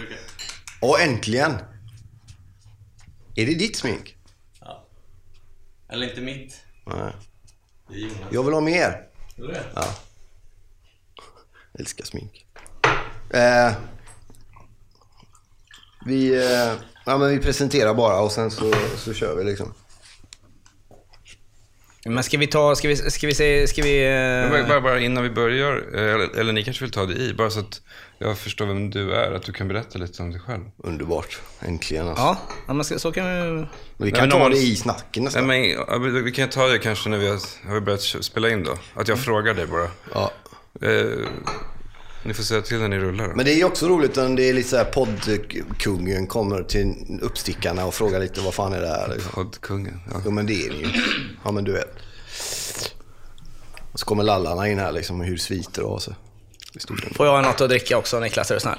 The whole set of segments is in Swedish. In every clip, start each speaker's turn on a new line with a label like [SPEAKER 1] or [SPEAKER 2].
[SPEAKER 1] Okej.
[SPEAKER 2] Och äntligen! Är det ditt smink?
[SPEAKER 1] Ja. Eller inte mitt.
[SPEAKER 2] Nej.
[SPEAKER 1] Det är Jonas.
[SPEAKER 2] Jag vill ha mer.
[SPEAKER 1] Vill du det?
[SPEAKER 2] Ja. Jag älskar smink. Eh, vi, eh, ja, men vi presenterar bara och sen så, så kör vi liksom.
[SPEAKER 3] Men ska vi ta, ska vi, ska vi se, ska vi...
[SPEAKER 4] Men bara, bara, bara innan vi börjar, eh, eller, eller ni kanske vill ta det i, bara så att jag förstår vem du är, att du kan berätta lite om dig själv.
[SPEAKER 2] Underbart. Äntligen alltså.
[SPEAKER 3] Ja, ja men ska, så kan vi...
[SPEAKER 2] Vi
[SPEAKER 4] Nej,
[SPEAKER 2] kan
[SPEAKER 4] men
[SPEAKER 2] ta det i snacken
[SPEAKER 4] Nej,
[SPEAKER 2] nästan.
[SPEAKER 4] men, ja, vi kan ta det kanske när vi har, har vi börjat spela in då. Att jag frågar dig bara.
[SPEAKER 2] Ja.
[SPEAKER 4] Eh, ni får säga till när ni rullar.
[SPEAKER 2] Men det är ju också roligt om det är lite så här poddkungen kommer till uppstickarna och frågar lite vad fan är det här liksom.
[SPEAKER 4] Poddkungen. Ja.
[SPEAKER 2] Jo men det är det ju. Ja men du vet. Och så kommer lallarna in här liksom och hur sviter och så. I stort sett.
[SPEAKER 3] Får jag något att dricka också Niklas, är du snäll?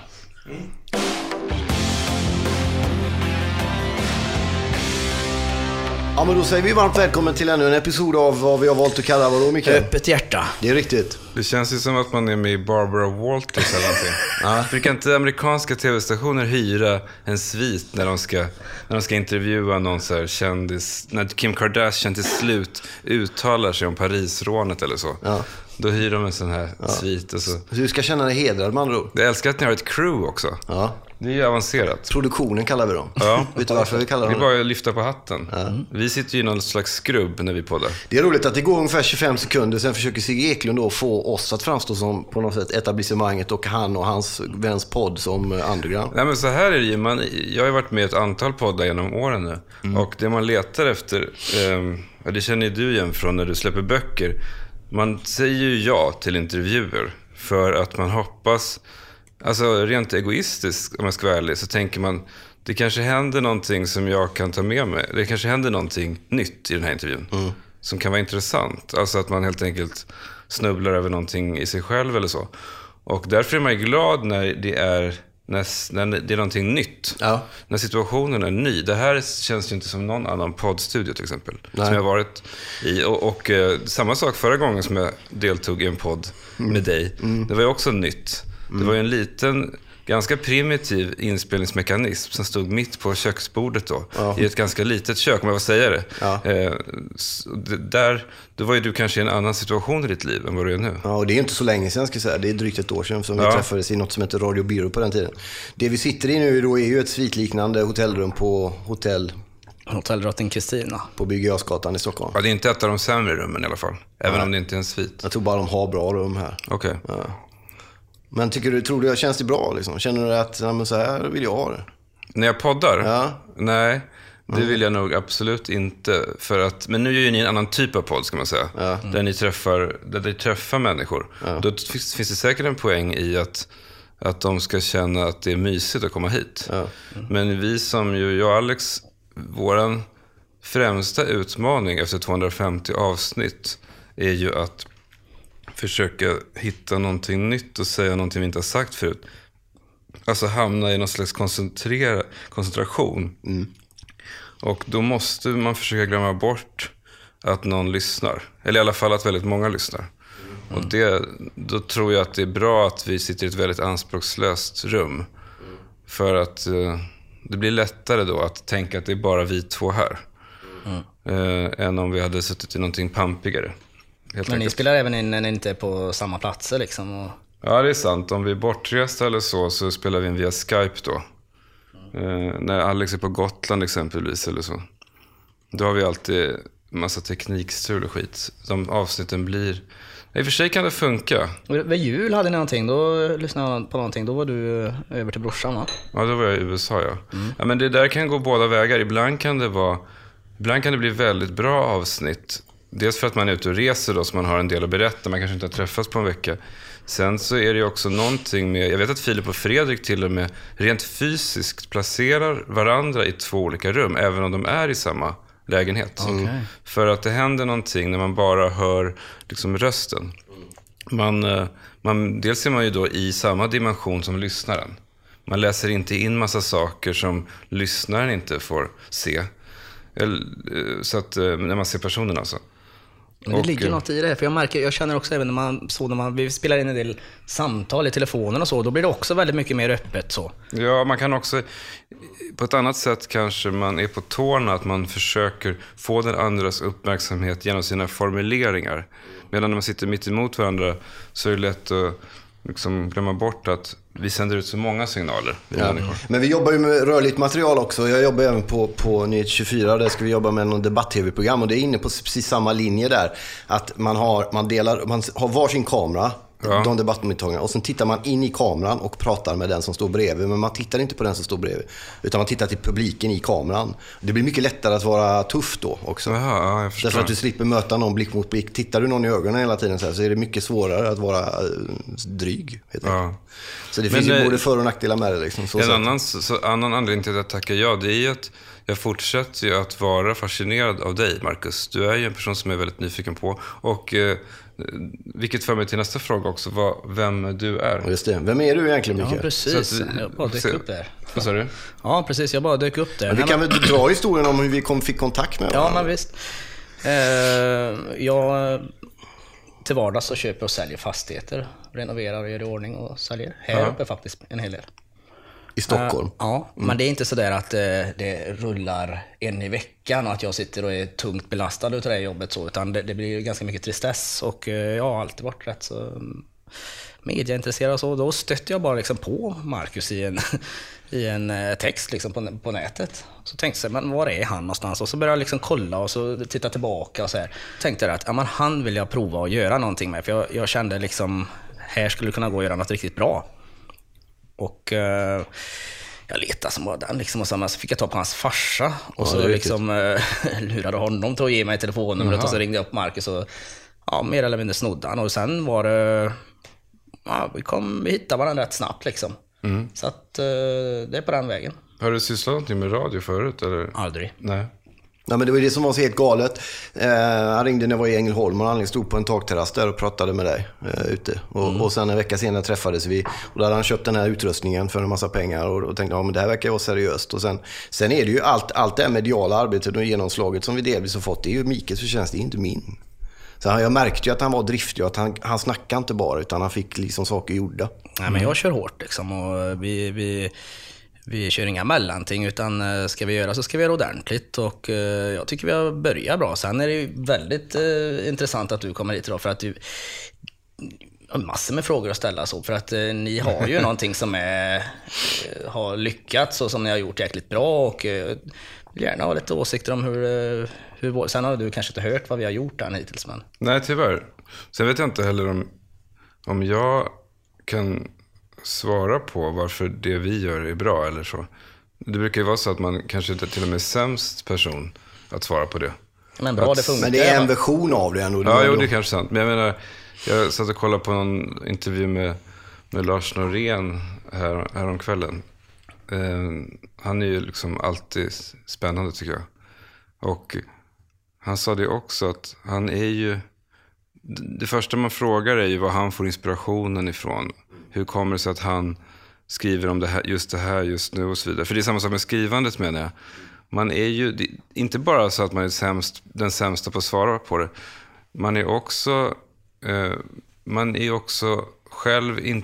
[SPEAKER 2] Ja men då säger vi varmt välkommen till ännu en episod av vad vi har valt att kalla vadå Mikael?
[SPEAKER 3] Öppet hjärta.
[SPEAKER 2] Det är riktigt.
[SPEAKER 4] Det känns ju som att man är med i Barbara Walters eller någonting. Brukar inte amerikanska tv-stationer hyra en svit när de ska, när de ska intervjua någon så här kändis, när Kim Kardashian till slut uttalar sig om Parisrånet eller så.
[SPEAKER 2] Ja.
[SPEAKER 4] Då hyr de en sån här svit och så.
[SPEAKER 2] Så du ska känna dig hedrad med andra ord.
[SPEAKER 4] Jag älskar att ni har ett crew också.
[SPEAKER 2] Ja.
[SPEAKER 4] Det är ju avancerat.
[SPEAKER 2] Produktionen kallar vi dem.
[SPEAKER 4] Ja.
[SPEAKER 2] Vet du varför vi kallar
[SPEAKER 4] Det är
[SPEAKER 2] dem
[SPEAKER 4] bara att lyfta på hatten. Vi sitter ju i någon slags skrubb när vi poddar.
[SPEAKER 2] Det är roligt att det går ungefär 25 sekunder, sen försöker Sigge Eklund då få oss att framstå som på något sätt etablissemanget och han och hans väns podd som eh, underground.
[SPEAKER 4] Nej men så här är det ju. Man, jag har ju varit med i ett antal poddar genom åren nu. Och det man letar efter, ja, det känner ju du igen från när du släpper böcker. Man säger ju ja till intervjuer för att man hoppas, alltså rent egoistiskt om jag ska vara ärlig, så tänker man det kanske händer någonting som jag kan ta med mig. Det kanske händer någonting nytt i den här intervjun. Som kan vara intressant. Alltså att man helt enkelt snubblar över någonting i sig själv eller så. Och därför är man ju glad när det är, när, när det är någonting nytt.
[SPEAKER 2] Ja.
[SPEAKER 4] När situationen är ny. Det här känns ju inte som någon annan poddstudio till exempel.
[SPEAKER 2] Nej.
[SPEAKER 4] Som jag varit i. Och, och eh, samma sak förra gången som jag deltog i en podd med dig. Det var ju också nytt. Det var ju en liten, ganska primitiv inspelningsmekanism som stod mitt på köksbordet då. I ett ganska litet kök, om jag får säga det.
[SPEAKER 2] Ja.
[SPEAKER 4] Eh, det där, då var ju du kanske i en annan situation i ditt liv än vad du är nu.
[SPEAKER 2] Ja, och det är inte så länge sedan ska jag säga. Det är drygt ett år sedan som vi
[SPEAKER 4] Ja.
[SPEAKER 2] träffades i något som heter Radio Byrå på den tiden. Det vi sitter i nu då är ju ett svitliknande hotellrum på hotell
[SPEAKER 3] Hotell Drottning Kristina.
[SPEAKER 2] på Birger Jarlsgatan i Stockholm.
[SPEAKER 4] Ja, det är inte ett av de sämre rummen i alla fall. Även om det inte är en svit.
[SPEAKER 2] Jag tror bara de har bra rum här.
[SPEAKER 4] Okej.
[SPEAKER 2] Men tycker du, tror du, känns det bra liksom? Känner du att, ja, men så här vill jag ha det?
[SPEAKER 4] När jag poddar?
[SPEAKER 2] Ja.
[SPEAKER 4] Nej, det vill jag nog absolut inte. För att, men nu är ju ni en annan typ av podd, ska man säga. Där, ni träffar, där ni träffar människor. Då finns, finns det säkert en poäng i att, att de ska känna att det är mysigt att komma hit. Men vi som ju, jag och Alex, våran främsta utmaning efter 250 avsnitt är ju att försöka hitta någonting nytt och säga någonting vi inte har sagt förut. Alltså hamna i någon slags koncentrera, koncentration. Och då måste man försöka glömma bort att någon lyssnar. Eller i alla fall att väldigt många lyssnar. Och det, då tror jag att det är bra att vi sitter i ett väldigt anspråkslöst rum. För att eh, det blir lättare då att tänka att det är bara vi två här. Eh, än om vi hade suttit i någonting pampigare.
[SPEAKER 3] Men ni
[SPEAKER 4] enkelt.
[SPEAKER 3] spelar även in när ni inte är på samma platser liksom. Och...
[SPEAKER 4] Ja, det är sant. Om vi är bortresta eller så, så spelar vi in via Skype då. Eh, när Alex är på Gotland exempelvis eller så. Då har vi alltid massa teknikstrul och skit. De avsnitten blir... I och för sig kan det funka.
[SPEAKER 3] Vid jul hade ni någonting, då lyssnade jag på någonting. Då var du eh, över till brorsan va?
[SPEAKER 4] Ja, då var jag i USA ja. ja men det där kan gå båda vägar. Ibland kan det vara... Ibland kan det bli väldigt bra avsnitt. Dels för att man är ute och reser då, så man har en del att berätta. Man kanske inte har träffats på en vecka. Sen så är det ju också någonting med... Jag vet att Filip och Fredrik till och med rent fysiskt placerar varandra i två olika rum, även om de är i samma lägenhet. För att det händer någonting när man bara hör liksom, rösten. Man, eh, man, dels är man ju då i samma dimension som lyssnaren. Man läser inte in massa saker som lyssnaren inte får se. Eh, Så att, eh, när man ser personen alltså.
[SPEAKER 3] Men det
[SPEAKER 4] Och,
[SPEAKER 3] ligger
[SPEAKER 4] eh,
[SPEAKER 3] något i det, för jag märker, jag känner också även när man, så när man vi spelar in en del samtal i telefonen och så, då blir det också väldigt mycket mer öppet så.
[SPEAKER 4] Ja, man kan också, på ett annat sätt kanske man är på tårna, att man försöker få den andras uppmärksamhet genom sina formuleringar. Medan när man sitter mitt emot varandra så är det lätt att liksom glömma bort att vi sänder ut så många signaler.
[SPEAKER 2] Ja. Men vi jobbar ju med rörligt material också. Jag jobbar även på, på Nyhet 24. Där ska vi jobba med någon debatt-tv-program. Och det är inne på precis samma linje där. Att man har, man delar, man har varsin kamera.
[SPEAKER 4] Ja.
[SPEAKER 2] De debattmottagarna. Och sen tittar man in i kameran och pratar med den som står bredvid. Men man tittar inte på den som står bredvid. Utan man tittar till publiken i kameran. Det blir mycket lättare att vara tuff då också.
[SPEAKER 4] Jaha, ja.
[SPEAKER 2] Därför att du slipper möta någon blick mot blick. Tittar du någon i ögonen hela tiden så, här, så är det mycket svårare att vara eh, dryg.
[SPEAKER 4] Ja.
[SPEAKER 2] Så det
[SPEAKER 4] Men,
[SPEAKER 2] finns ju
[SPEAKER 4] eh,
[SPEAKER 2] både för och nackdelar med det. Liksom, så
[SPEAKER 4] En annan, så, annan anledning till att jag tackar ja, det är ju att jag fortsätter ju att vara fascinerad av dig, Marcus. Du är ju en person som jag är väldigt nyfiken på. Och eh, vilket för mig till nästa fråga också, vad, vem du är.
[SPEAKER 2] Just det. Vem är du egentligen,
[SPEAKER 3] Ja,
[SPEAKER 2] Micke?
[SPEAKER 3] precis.
[SPEAKER 4] Att
[SPEAKER 3] jag bara dök
[SPEAKER 4] se-
[SPEAKER 3] upp där.
[SPEAKER 4] Vad sa du?
[SPEAKER 3] Ja, precis. Jag bara dök upp där.
[SPEAKER 2] Men vi kan väl dra historien om hur vi kom, fick kontakt med
[SPEAKER 3] Ja,
[SPEAKER 2] varandra?
[SPEAKER 3] men visst. Eh, jag, till vardags så köper och säljer fastigheter. Renoverar och gör i ordning och säljer. Här
[SPEAKER 4] Ja.
[SPEAKER 3] uppe faktiskt, en hel del.
[SPEAKER 2] I Stockholm.
[SPEAKER 3] Eh, ja, men det är inte sådär att eh, det rullar en i veckan och att jag sitter och är tungt belastad utav det här jobbet så, utan det, det blir ganska mycket tristess och eh, jag har alltid varit rätt så mm, mediaintresserad och så. Då stötte jag bara liksom på Marcus i en, i en text liksom på, på nätet. Så tänkte jag, men var är han någonstans? Och så började jag liksom kolla och så titta tillbaka och så här. Tänkte att ja, men han vill jag prova att göra någonting med, för jag, jag kände liksom, här skulle det kunna gå att göra något riktigt bra. Och eh, jag letade som bara den liksom. Och sen så fick jag ta på hans farsa. Och så
[SPEAKER 2] det är
[SPEAKER 3] liksom eh, lurade honom till att ge mig telefonnumret. Och så ringde jag upp Marcus och ja, mer eller mindre snodde han. Och sen var det... Ja, vi, kom, vi hittade varandra rätt snabbt liksom. Så att eh, det är på den vägen.
[SPEAKER 4] Har du sysslat någonting med radio förut? Eller?
[SPEAKER 3] Aldrig.
[SPEAKER 4] Nej.
[SPEAKER 2] Nej, men det var det som var så helt galet. Eh, han ringde när jag var i Ängelholm och han stod på en takterrass där och pratade med dig eh, ute. Och, och sen en vecka senare träffades vi och då hade han köpt den här utrustningen för en massa pengar och, och tänkte ja, men det här verkar vara seriöst. Och sen, sen är det ju allt, allt det här mediala arbetet och genomslaget som vi delvis har fått, det är ju Mikes förtjänst, det är inte min. Så jag märkte ju att han var driftig och att han, han snackade inte bara utan han fick liksom saker gjorda.
[SPEAKER 3] Nej, men jag kör hårt liksom. Och vi, vi, vi kör inga mellanting, utan eh, ska vi göra så ska vi göra ordentligt. Och eh, jag tycker vi har börjat bra. Sen är det ju väldigt eh, intressant att du kommer hit idag, för att du har massor med frågor att ställa så, för att ni har ju någonting som är, har lyckats och som ni har gjort jäkligt bra och vill gärna ha lite åsikter om hur, hur sen har du kanske inte hört vad vi har gjort än hittills, men
[SPEAKER 4] Nej, tyvärr. Sen vet jag inte heller om, om jag kan svara på varför det vi gör är bra eller så. Det brukar ju vara så att man kanske inte till och med är sämst person att svara på det.
[SPEAKER 3] men bra, det funkar.
[SPEAKER 2] Men det är en version av det ändå.
[SPEAKER 4] Ja, jo, det är kanske sant. Men jag menar, jag satt och kollade på någon intervju med, med Lars Norén här, häromkvällen. Eh, han är ju liksom alltid spännande tycker jag. Och han sa det också att han är ju... Det första man frågar är ju var han får inspirationen ifrån. Hur kommer det sig att han skriver om det här, just det här just nu och så vidare. För det är samma sak med skrivandet menar jag. Man är ju, det, inte bara så att man är sämst, den sämsta på att svara på det. Man är också, eh, man är också själv in,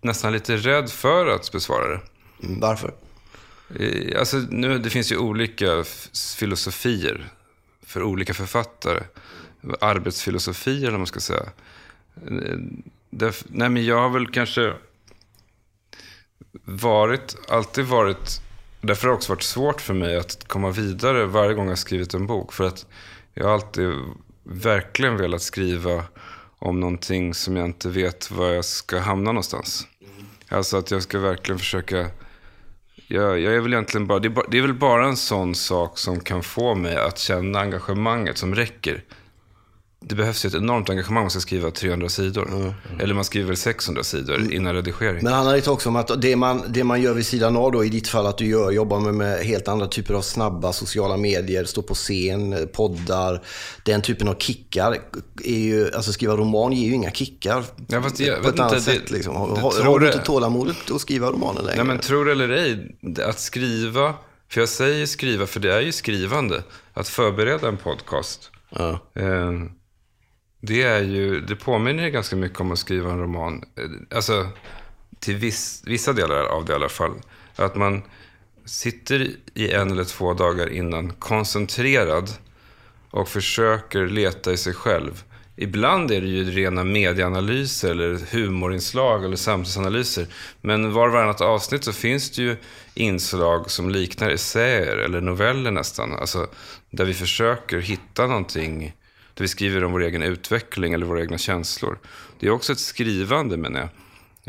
[SPEAKER 4] nästan lite rädd för att besvara det.
[SPEAKER 2] Mm, Varför?
[SPEAKER 4] Eh, Alltså, nu, det finns ju olika filosofier för olika författare. Arbetsfilosofier, vad man ska säga. Därf- nej, men jag har väl kanske varit, alltid varit... Därför har det också varit svårt för mig att komma vidare varje gång jag skrivit en bok. För att jag har alltid verkligen velat skriva om någonting som jag inte vet var jag ska hamna någonstans. Alltså att jag ska verkligen försöka jag, jag är väl egentligen bara det, är bara, det är väl bara en sån sak som kan få mig att känna engagemanget som räcker. Det behövs ju ett enormt engagemang om man ska skriva 300 sidor. Eller man skriver 600 sidor innan redigering.
[SPEAKER 2] Men handlar det inte också om att det man, det man gör vid sidan av då, i ditt fall att du gör, jobbar med, med helt andra typer av snabba sociala medier, står på scen, poddar, den typen av kickar. Är ju, alltså skriva roman ger ju inga kickar
[SPEAKER 4] Ja, fast jag
[SPEAKER 2] på ett annat
[SPEAKER 4] inte, det-
[SPEAKER 2] sätt. Liksom. Har,
[SPEAKER 4] det
[SPEAKER 2] har,
[SPEAKER 4] tror
[SPEAKER 2] har du inte tålamodet att skriva romaner längre?
[SPEAKER 4] Nej, men tror det eller ej, att skriva, för jag säger skriva för det är ju skrivande, att förbereda en podcast.
[SPEAKER 2] ja.
[SPEAKER 4] Eh, det är ju, det påminner ju ganska mycket om att skriva en roman. Eh, alltså, till viss, vissa delar av det i alla fall. Att man sitter i en eller två dagar innan koncentrerad och försöker leta i sig själv. Ibland är det ju rena medieanalyser eller humorinslag eller samtidsanalyser. Men var och varannat avsnitt så finns det ju inslag som liknar essäer eller noveller nästan. Alltså, där vi försöker hitta någonting där vi skriver om vår egen utveckling eller våra egna känslor. Det är också ett skrivande menar jag.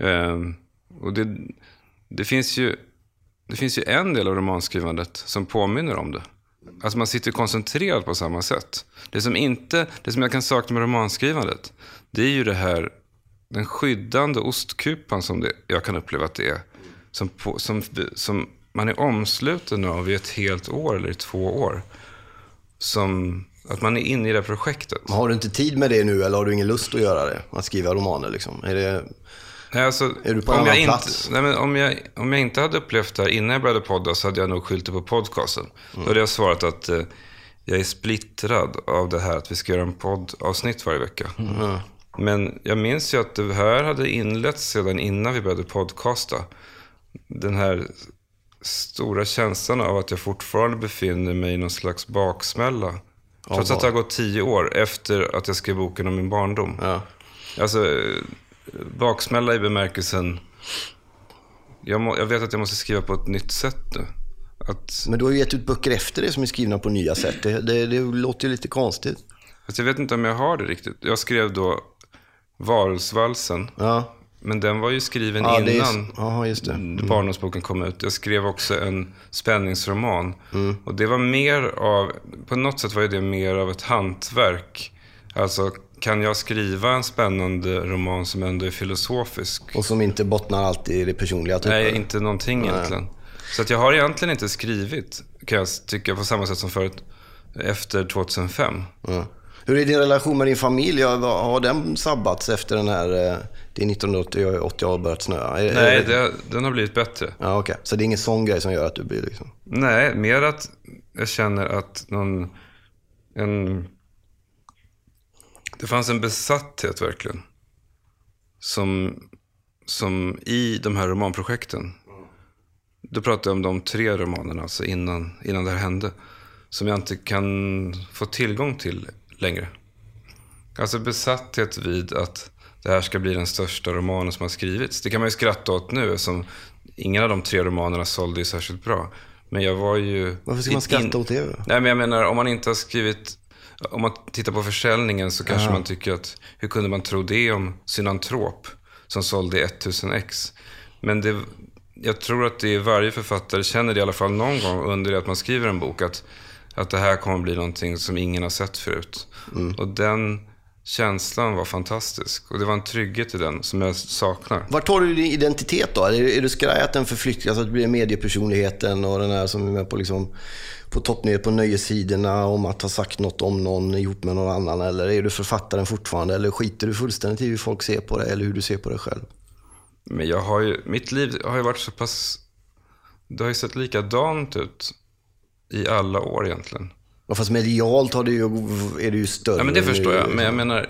[SPEAKER 4] Ehm, och det, det, finns ju, det finns ju en del av romanskrivandet som påminner om det. Alltså man sitter koncentrerad på samma sätt. Det som, inte, det som jag kan sakna med romanskrivandet, det är ju det här, den skyddande ostkupan som det, jag kan uppleva att det är. Som, på, som, som man är omsluten av i ett helt år eller i två år. Som, att man är inne i det projektet.
[SPEAKER 2] Men har du inte tid med det nu eller har du ingen lust att göra det? Att skriva romaner liksom? Är det...
[SPEAKER 4] Nej, alltså,
[SPEAKER 2] Är du på en
[SPEAKER 4] om jag
[SPEAKER 2] annan
[SPEAKER 4] inte,
[SPEAKER 2] plats?
[SPEAKER 4] Nej, men om, jag, om jag inte hade upplevt det här innan jag började podda så hade jag nog skyllt det på podcasten.
[SPEAKER 2] Mm.
[SPEAKER 4] Då hade jag svarat att eh, jag är splittrad av det här att vi ska göra en poddavsnitt varje vecka.
[SPEAKER 2] Mm.
[SPEAKER 4] Men jag minns ju att det här hade inletts sedan innan vi började podcasta. Den här stora känslan av att jag fortfarande befinner mig i någon slags baksmälla. Trots att det har gått tio år efter att jag skrev boken om min barndom.
[SPEAKER 2] Ja.
[SPEAKER 4] Alltså, baksmälla i bemärkelsen... Jag, må, jag vet att jag måste skriva på ett nytt sätt nu. Att,
[SPEAKER 2] Men du har ju gett ut böcker efter det som är skrivna på nya sätt. Det, det, det låter ju lite konstigt.
[SPEAKER 4] fast jag vet inte om jag har det riktigt. Jag skrev då Varulvsvalsen.
[SPEAKER 2] Ja,
[SPEAKER 4] Men den var ju skriven
[SPEAKER 2] ja
[SPEAKER 4] innan
[SPEAKER 2] ja, just det.
[SPEAKER 4] barndomsboken kom ut. Jag skrev också en spänningsroman.
[SPEAKER 2] Mm.
[SPEAKER 4] Och det var mer av, på något sätt var det mer av ett hantverk. Alltså, kan jag skriva en spännande roman som ändå är filosofisk?
[SPEAKER 2] Och som inte bottnar alltid i det personliga. Typ.
[SPEAKER 4] Nej, inte någonting egentligen. Så att jag har egentligen inte skrivit, kan jag tycka, på samma sätt som förut, efter 2005.
[SPEAKER 2] Ja. Hur är din relation med din familj? Har den sabbats efter den här... Det är 1980 har börjat snöa.
[SPEAKER 4] Nej, det, den har blivit bättre.
[SPEAKER 2] Ja, okej. Så det är ingen sån grej som gör att du blir liksom...
[SPEAKER 4] Nej, mer att jag känner att någon... En, det fanns en besatthet verkligen. Som, som i de här romanprojekten. Då pratar jag om de tre romanerna, alltså innan, innan det här hände. Som jag inte kan få tillgång till längre. Alltså besatthet vid att det här ska bli den största romanen som har skrivits. Det kan man ju skratta åt nu, som ingen av de tre romanerna sålde ju särskilt bra. Men jag var ju...
[SPEAKER 2] Varför ska man skratta åt det?
[SPEAKER 4] Nej, men jag menar, om man inte har skrivit... Om man tittar på försäljningen så kanske man tycker att, hur kunde man tro det om Synantrop som sålde 1000 ex? Men det, jag tror att det är varje författare känner det i alla fall någon gång under det att man skriver en bok, att, att det här kommer bli någonting som ingen har sett förut. Och den känslan var fantastisk. Och det var en trygghet i den som jag saknar.
[SPEAKER 2] Vart tar du din identitet då? Är, är du skraj att den förflyttas, att det blir mediepersonligheten och den här som är med på, liksom, på toppnyhet på nöjessidorna om att ha sagt något om någon ihop med någon annan? Eller är du författaren fortfarande? Eller skiter du fullständigt i hur folk ser på dig eller hur du ser på dig själv?
[SPEAKER 4] Men jag har ju, mitt liv har ju varit så pass... Det har ju sett likadant ut i alla år egentligen.
[SPEAKER 2] Ja, fast medialt har det ju, är det ju större.
[SPEAKER 4] Ja, men det förstår jag. Men jag menar,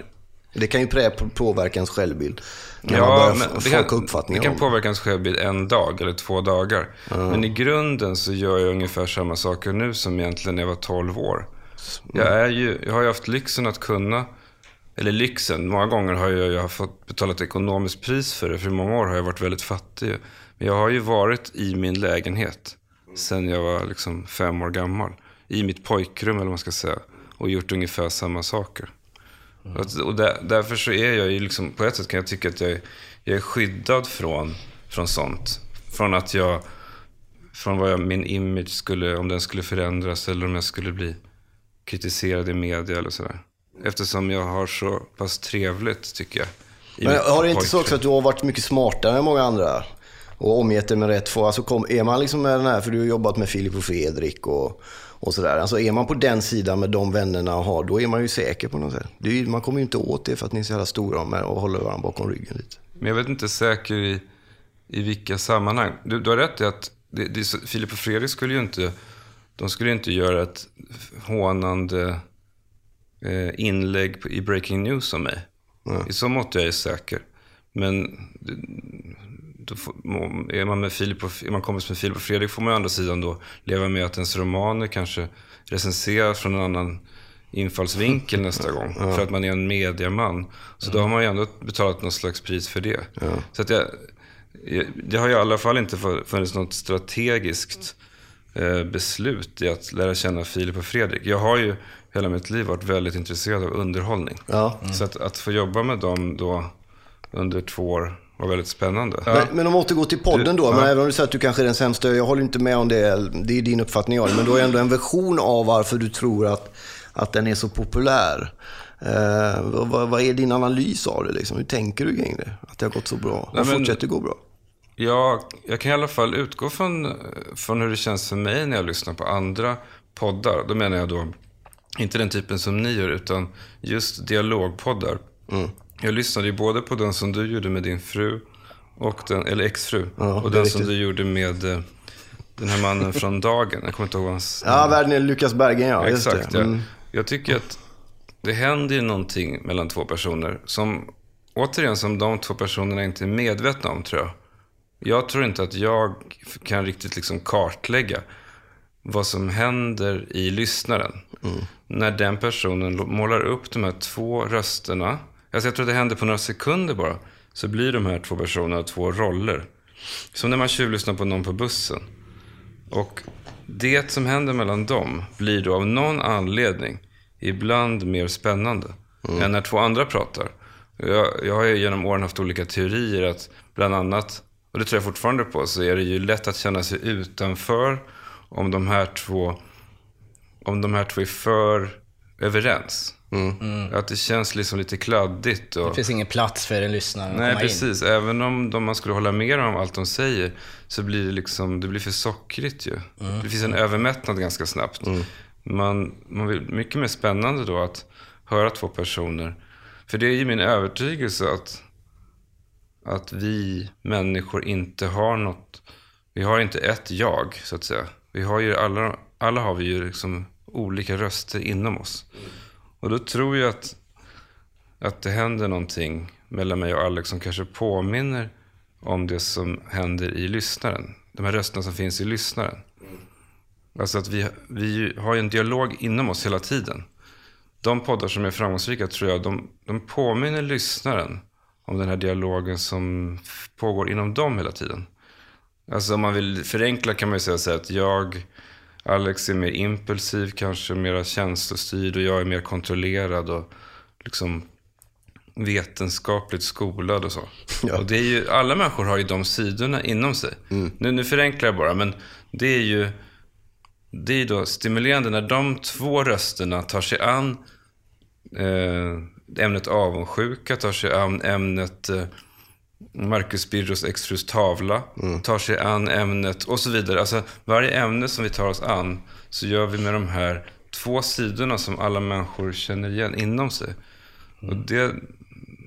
[SPEAKER 2] Det kan ju påverka ens självbild. När man
[SPEAKER 4] Ja,
[SPEAKER 2] börjar
[SPEAKER 4] men det kan, det kan
[SPEAKER 2] om.
[SPEAKER 4] påverka ens självbild en dag eller två dagar. Men i grunden så gör jag ungefär samma saker nu som egentligen när jag var 12 år. Jag, är ju, jag har ju haft lyxen att kunna, eller lyxen, många gånger har jag, jag har fått betala ett ekonomiskt pris för det. För i många år har jag varit väldigt fattig. Men jag har ju varit i min lägenhet sen jag var liksom fem år gammal. I mitt pojkrum eller vad man ska säga. Och gjort ungefär samma saker. Och, och där, därför så är jag ju liksom, på ett sätt kan jag tycka att jag är, jag är skyddad från, från sånt. Från att jag, från vad jag, min image skulle, om den skulle förändras eller om jag skulle bli kritiserad i media eller sådär. Eftersom jag har så pass trevligt, tycker jag.
[SPEAKER 2] Men har det inte så också att du har varit mycket smartare än många andra? Och omgett dig med rätt folk. Alltså kom, är man liksom med den här, för du har jobbat med Filip och Fredrik och, och sådär. Alltså är man på den sidan med de vännerna och har, då är man ju säker på något sätt. Ju- man kommer ju inte åt det för att ni är så jävla stora med och håller varandra bakom ryggen lite.
[SPEAKER 4] Men jag vet inte säker i, i vilka sammanhang. Du, du har rätt i att det, det, Filip och Fredrik skulle ju inte, de skulle inte göra ett hånande eh, inlägg i Breaking News om mig. I så mått jag är säker. Men då får, är, man med Filip och, är man kompis med Filip och Fredrik får man å andra sidan då leva med att ens romaner kanske recenseras från en annan infallsvinkel nästa gång. För att man är en mediaman. Så då har man ju ändå betalat något slags pris för det. Så att jag, jag- det har ju i alla fall inte funnits något strategiskt eh, beslut i att lära känna Filip och Fredrik. Jag har ju hela mitt liv varit väldigt intresserad av underhållning.
[SPEAKER 2] Ja.
[SPEAKER 4] Så att, att få jobba med dem då under två år var väldigt spännande.
[SPEAKER 2] Men, men om vi återgår till podden då, men även om du säger att du kanske är den sämsta, jag håller inte med om det, det är din uppfattning av det, men du har ändå en version av varför du tror att, att den är så populär. Eh, vad, vad- är din analys av det? Liksom? Hur tänker du kring det? Att det har gått så bra och
[SPEAKER 4] Nej, men-
[SPEAKER 2] fortsätter gå bra?
[SPEAKER 4] Jag, jag kan i alla fall utgå från, från hur det känns för mig när jag lyssnar på andra poddar. Då menar jag då inte den typen som ni gör, utan just dialogpoddar. Jag lyssnade ju både på den som du gjorde med din fru, och den, eller exfru,
[SPEAKER 2] Ja,
[SPEAKER 4] och den som du gjorde med eh, den här mannen från Dagen. Jag kommer inte ihåg hans
[SPEAKER 2] Ja, världen är Lukas Bergen, ja.
[SPEAKER 4] Exakt,
[SPEAKER 2] det.
[SPEAKER 4] ja.
[SPEAKER 2] Mm.
[SPEAKER 4] Jag tycker att det händer ju någonting mellan två personer som, återigen, som de två personerna inte är medvetna om, tror jag. Jag tror inte att jag kan riktigt liksom kartlägga vad som händer i lyssnaren. När den personen målar upp de här två rösterna. Alltså jag tror att det händer på några sekunder bara. Så blir de här två personerna två roller. Som när man tjuvlyssnar på någon på bussen. Och det som händer mellan dem blir då av någon anledning ibland mer spännande än när två andra pratar. Jag, jag har ju genom åren haft olika teorier att bland annat, och det tror jag fortfarande på, så är det ju lätt att känna sig utanför om de här två, om de här två är för överens. Att det känns liksom lite kladdigt. Och,
[SPEAKER 3] Det finns ingen plats för en lyssnare
[SPEAKER 4] Nej,
[SPEAKER 3] komma in.
[SPEAKER 4] precis. Även om de, man skulle hålla med om allt de säger så blir det liksom, det blir för sockrigt ju. Det finns en övermättnad ganska snabbt. Man, man vill, mycket mer spännande då att höra två personer. För det är ju min övertygelse att, att vi människor inte har något, vi har inte ett jag så att säga. Vi har ju alla, alla har vi ju liksom olika röster inom oss. Och då tror jag att att det händer någonting mellan mig och Alex som kanske påminner om det som händer i lyssnaren. De här rösterna som finns i lyssnaren. Alltså att vi, vi har ju en dialog inom oss hela tiden. De poddar som är framgångsrika tror jag, de, de påminner lyssnaren om den här dialogen som pågår inom dem hela tiden. Alltså om man vill förenkla kan man ju säga så här att jag, Alex är mer impulsiv, kanske mer känslostyrd och jag är mer kontrollerad och liksom vetenskapligt skolad och så.
[SPEAKER 2] Ja.
[SPEAKER 4] Och det är ju, alla människor har ju de sidorna inom sig. Nu, nu förenklar jag bara, men det är ju det är då stimulerande när de två rösterna tar sig an eh, ämnet avundsjuka, tar sig an ämnet eh, Marcus Birros exfrus tavla, tar sig an ämnet och så vidare. Alltså varje ämne som vi tar oss an så gör vi med de här två sidorna som alla människor känner igen inom sig. Och det,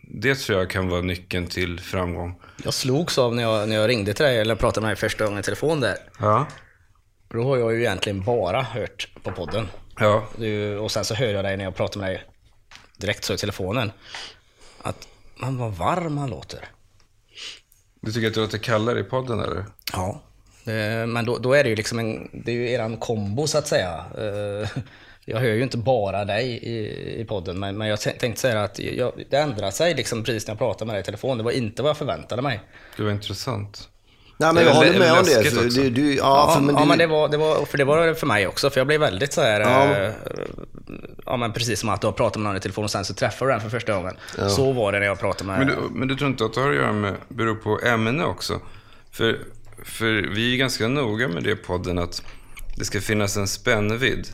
[SPEAKER 4] det tror jag kan vara nyckeln till framgång.
[SPEAKER 3] Jag slogs av när jag, när jag ringde till dig, eller pratade med dig första gången i telefon där.
[SPEAKER 4] Ja.
[SPEAKER 3] För Då har jag ju egentligen bara hört på podden.
[SPEAKER 4] Ja,
[SPEAKER 3] Du, och sen så hör jag dig när jag pratar med dig direkt så i telefonen. Att man vad varm man låter.
[SPEAKER 4] Du tycker att det låter kallare i podden eller?
[SPEAKER 3] Ja. Eh, Men då, då är det ju liksom en, det är ju eran kombo så att säga. Eh, Jag hör ju inte bara dig i, i podden, men, men jag tän- tänkte säga att jag, det ändrade sig liksom precis när jag pratade med dig i telefon. Det var inte vad jag förväntade mig.
[SPEAKER 4] Gud vad intressant.
[SPEAKER 2] Nej, men jag håller med om det.
[SPEAKER 4] också.
[SPEAKER 2] du, du, ja,
[SPEAKER 3] Ja,
[SPEAKER 2] för, men
[SPEAKER 3] ja,
[SPEAKER 2] du,
[SPEAKER 3] men det var, det var, för det var det för mig också, för jag blev väldigt så här,
[SPEAKER 2] Ja.
[SPEAKER 3] eh, ja men precis som att du har pratat med någon i telefon och sen så träffar du den för första gången. Så var det när jag pratade med...
[SPEAKER 4] Men du, men du tror inte att det har att göra med, beror på ämne också? För, för vi är ganska noga med det i podden att det ska finnas en spännvidd.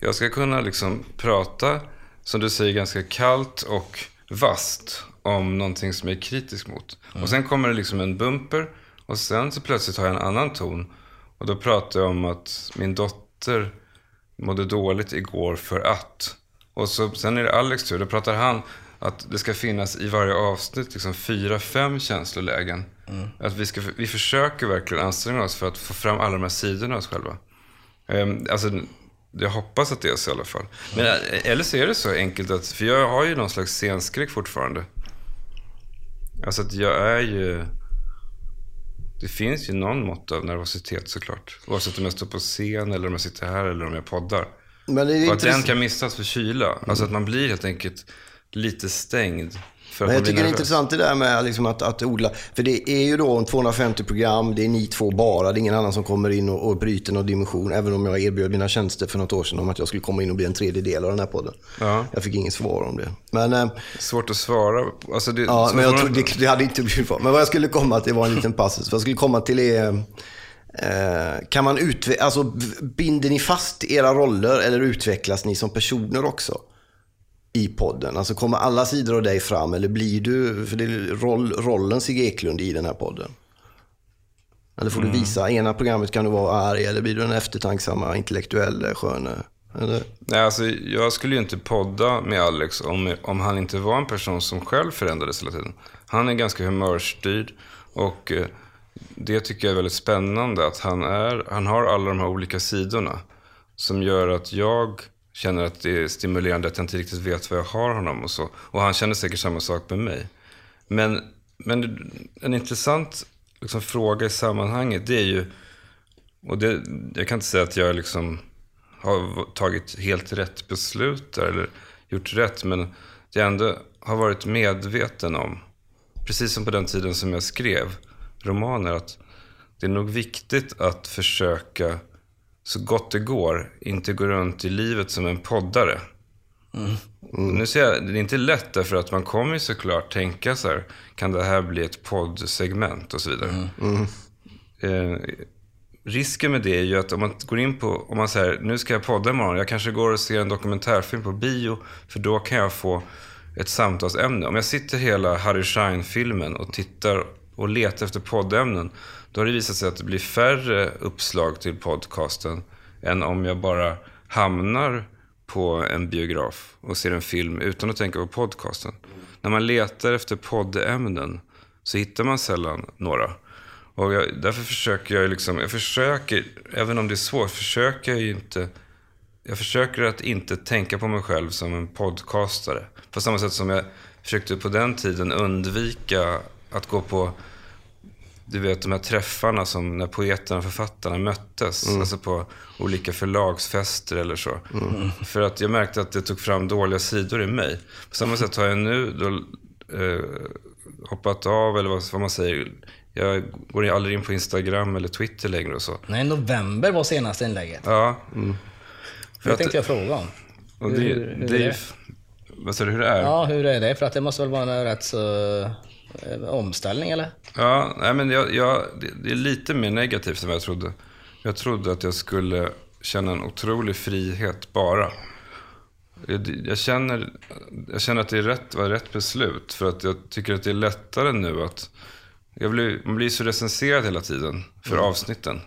[SPEAKER 4] Jag ska kunna liksom prata, som du säger, ganska kallt och vasst om någonting som jag är kritisk mot. Och sen kommer det liksom en bumper och sen så plötsligt har jag en annan ton. Och då pratar jag om att min dotter mådde dåligt igår för att. Och så, sen är det Alex tur, då pratar han att det ska finnas i varje avsnitt liksom fyra, fem känslolägen. Att vi, ska, vi försöker verkligen anstränga oss för att få fram alla de här sidorna av oss själva. Ehm, alltså, jag hoppas att det är så i alla fall. Men, eh, eller så är det så enkelt att, för jag har ju någon slags scenskräck fortfarande. Alltså att jag är ju... Det finns ju någon mått av nervositet såklart. Oavsett om jag står på scen eller om jag sitter här eller om jag poddar.
[SPEAKER 2] Men det är
[SPEAKER 4] Och att den kan missas för kyla. Alltså att man blir helt enkelt lite stängd.
[SPEAKER 2] Men jag tycker det är intressant det där med liksom att, att odla. För det är ju då 250 program, det är ni två bara, det är ingen annan som kommer in och, och bryter någon dimension. Även om jag erbjöd mina tjänster för något år sedan om att jag skulle komma in och bli en tredjedel av den här podden.
[SPEAKER 4] Ja.
[SPEAKER 2] Jag fick inget svar om det. Men, eh,
[SPEAKER 4] Svårt att svara. Alltså det,
[SPEAKER 2] ja, men jag tror det, det hade inte blivit. Men vad jag skulle komma till var en liten passus. Vad jag skulle komma till är Eh, kan man utveckla, alltså binder ni fast era roller eller utvecklas ni som personer också? I podden? Alltså kommer alla sidor av dig fram eller blir du, för det är roll, rollen Sigge Eklund i den här podden? Eller får du visa, ena programmet kan du vara arg eller blir du den eftertanksamma, intellektuella, sköne? Eller?
[SPEAKER 4] Nej, alltså, jag skulle ju inte podda med Alex om, om han inte var en person som själv förändrades hela tiden. Han är ganska humörstyrd och eh, det tycker jag är väldigt spännande att han, är, han har alla de här olika sidorna som gör att jag känner att det är stimulerande att jag inte riktigt vet vad jag har honom och så. Och han känner säkert samma sak med mig. Men, men en intressant liksom, fråga i sammanhanget det är ju, och det, jag kan inte säga att jag liksom har tagit helt rätt beslut där, eller gjort rätt, men jag ändå har varit medveten om, precis som på den tiden som jag skrev romaner, att det är nog viktigt att försöka så gott det går inte gå runt i livet som en poddare. Nu ser jag, det är inte lätt därför att man kommer ju såklart tänka så här, kan det här bli ett poddsegment och så vidare. Eh, risken med det är ju att om man går in på, om man säger nu ska jag podda imorgon, jag kanske går och ser en dokumentärfilm på bio, för då kan jag få ett samtalsämne. Om jag sitter hela Harry Schein-filmen och tittar och letar efter poddämnen, då har det visat sig att det blir färre uppslag till podcasten än om jag bara hamnar på en biograf och ser en film utan att tänka på podcasten. När man letar efter poddämnen så hittar man sällan några. Och jag, därför försöker jag liksom, jag försöker, även om det är svårt, försöker jag ju inte, jag försöker att inte tänka på mig själv som en podcastare. På samma sätt som jag försökte på den tiden undvika att gå på, du vet de här träffarna som när poeterna och författarna möttes. Alltså på olika förlagsfester eller så. För att jag märkte att det tog fram dåliga sidor i mig. På samma sätt har jag nu då, eh, hoppat av, eller vad, vad man säger. Jag går aldrig in på Instagram eller Twitter längre och så.
[SPEAKER 3] Nej, november var senaste inlägget.
[SPEAKER 4] Ja.
[SPEAKER 3] Det tänkte jag fråga om.
[SPEAKER 4] Och det,
[SPEAKER 3] Hur- hur
[SPEAKER 4] det är
[SPEAKER 3] det?
[SPEAKER 4] Vad sa du, hur det är?
[SPEAKER 3] Ja, hur är det? För att det måste väl vara rätt så omställning, eller?
[SPEAKER 4] Ja, nej, men jag, jag, det, är lite mer negativt än vad jag trodde. Jag trodde att jag skulle känna en otrolig frihet bara. Jag, jag, känner, jag känner att det är rätt, var rätt beslut. För att jag tycker att det är lättare nu att... Jag blir, man blir så recenserad hela tiden för avsnitten.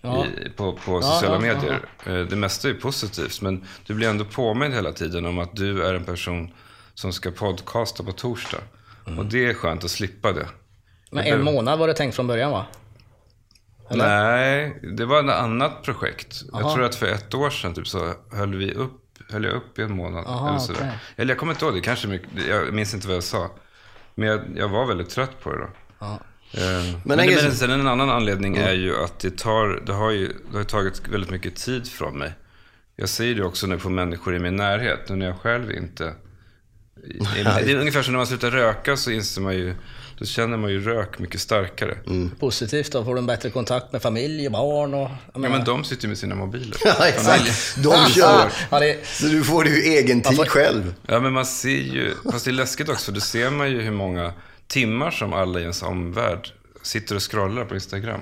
[SPEAKER 3] Ja.
[SPEAKER 4] I, på, på sociala
[SPEAKER 3] ja,
[SPEAKER 4] medier. Eh, Det mesta är positivt, men du blir ändå påmind hela tiden om att du är en person som ska podcasta på torsdag. Och det är skönt att slippa det.
[SPEAKER 3] Men
[SPEAKER 4] Jag
[SPEAKER 3] en månad var det tänkt från början, va? Eller?
[SPEAKER 4] Nej, det var ett annat projekt. Jag
[SPEAKER 3] Aha.
[SPEAKER 4] tror att för ett år sedan typ, så höll, vi upp, höll jag upp i en månad.
[SPEAKER 3] Aha,
[SPEAKER 4] eller, sådär.
[SPEAKER 3] okej.
[SPEAKER 4] eller jag kommer inte ihåg, det kanske mycket, jag minns inte vad jag sa. Men jag, jag var väldigt trött på det då.
[SPEAKER 3] Ja.
[SPEAKER 4] Eh, Men,
[SPEAKER 2] Men
[SPEAKER 4] men,
[SPEAKER 2] det
[SPEAKER 4] sen en annan anledning är ju att det, tar, det, har ju, det har tagit väldigt mycket tid från mig. Jag ser det också nu på människor i min närhet, nu när jag själv inte... Det är ungefär som när man slutar röka så inser man ju, då känner man ju rök mycket starkare.
[SPEAKER 3] Positivt då, får du en bättre kontakt med familj och barn och... jag
[SPEAKER 4] Ja,
[SPEAKER 3] menar-
[SPEAKER 4] men de sitter ju med sina mobiler.
[SPEAKER 2] Ja, exakt. De kör.
[SPEAKER 3] Ja, det,
[SPEAKER 2] Så du får ju egen tid
[SPEAKER 3] får-
[SPEAKER 2] själv.
[SPEAKER 4] Ja, men man ser ju, fast det är läskigt också, för då ser man ju hur många timmar som alla i ens omvärld sitter och scrollar på Instagram.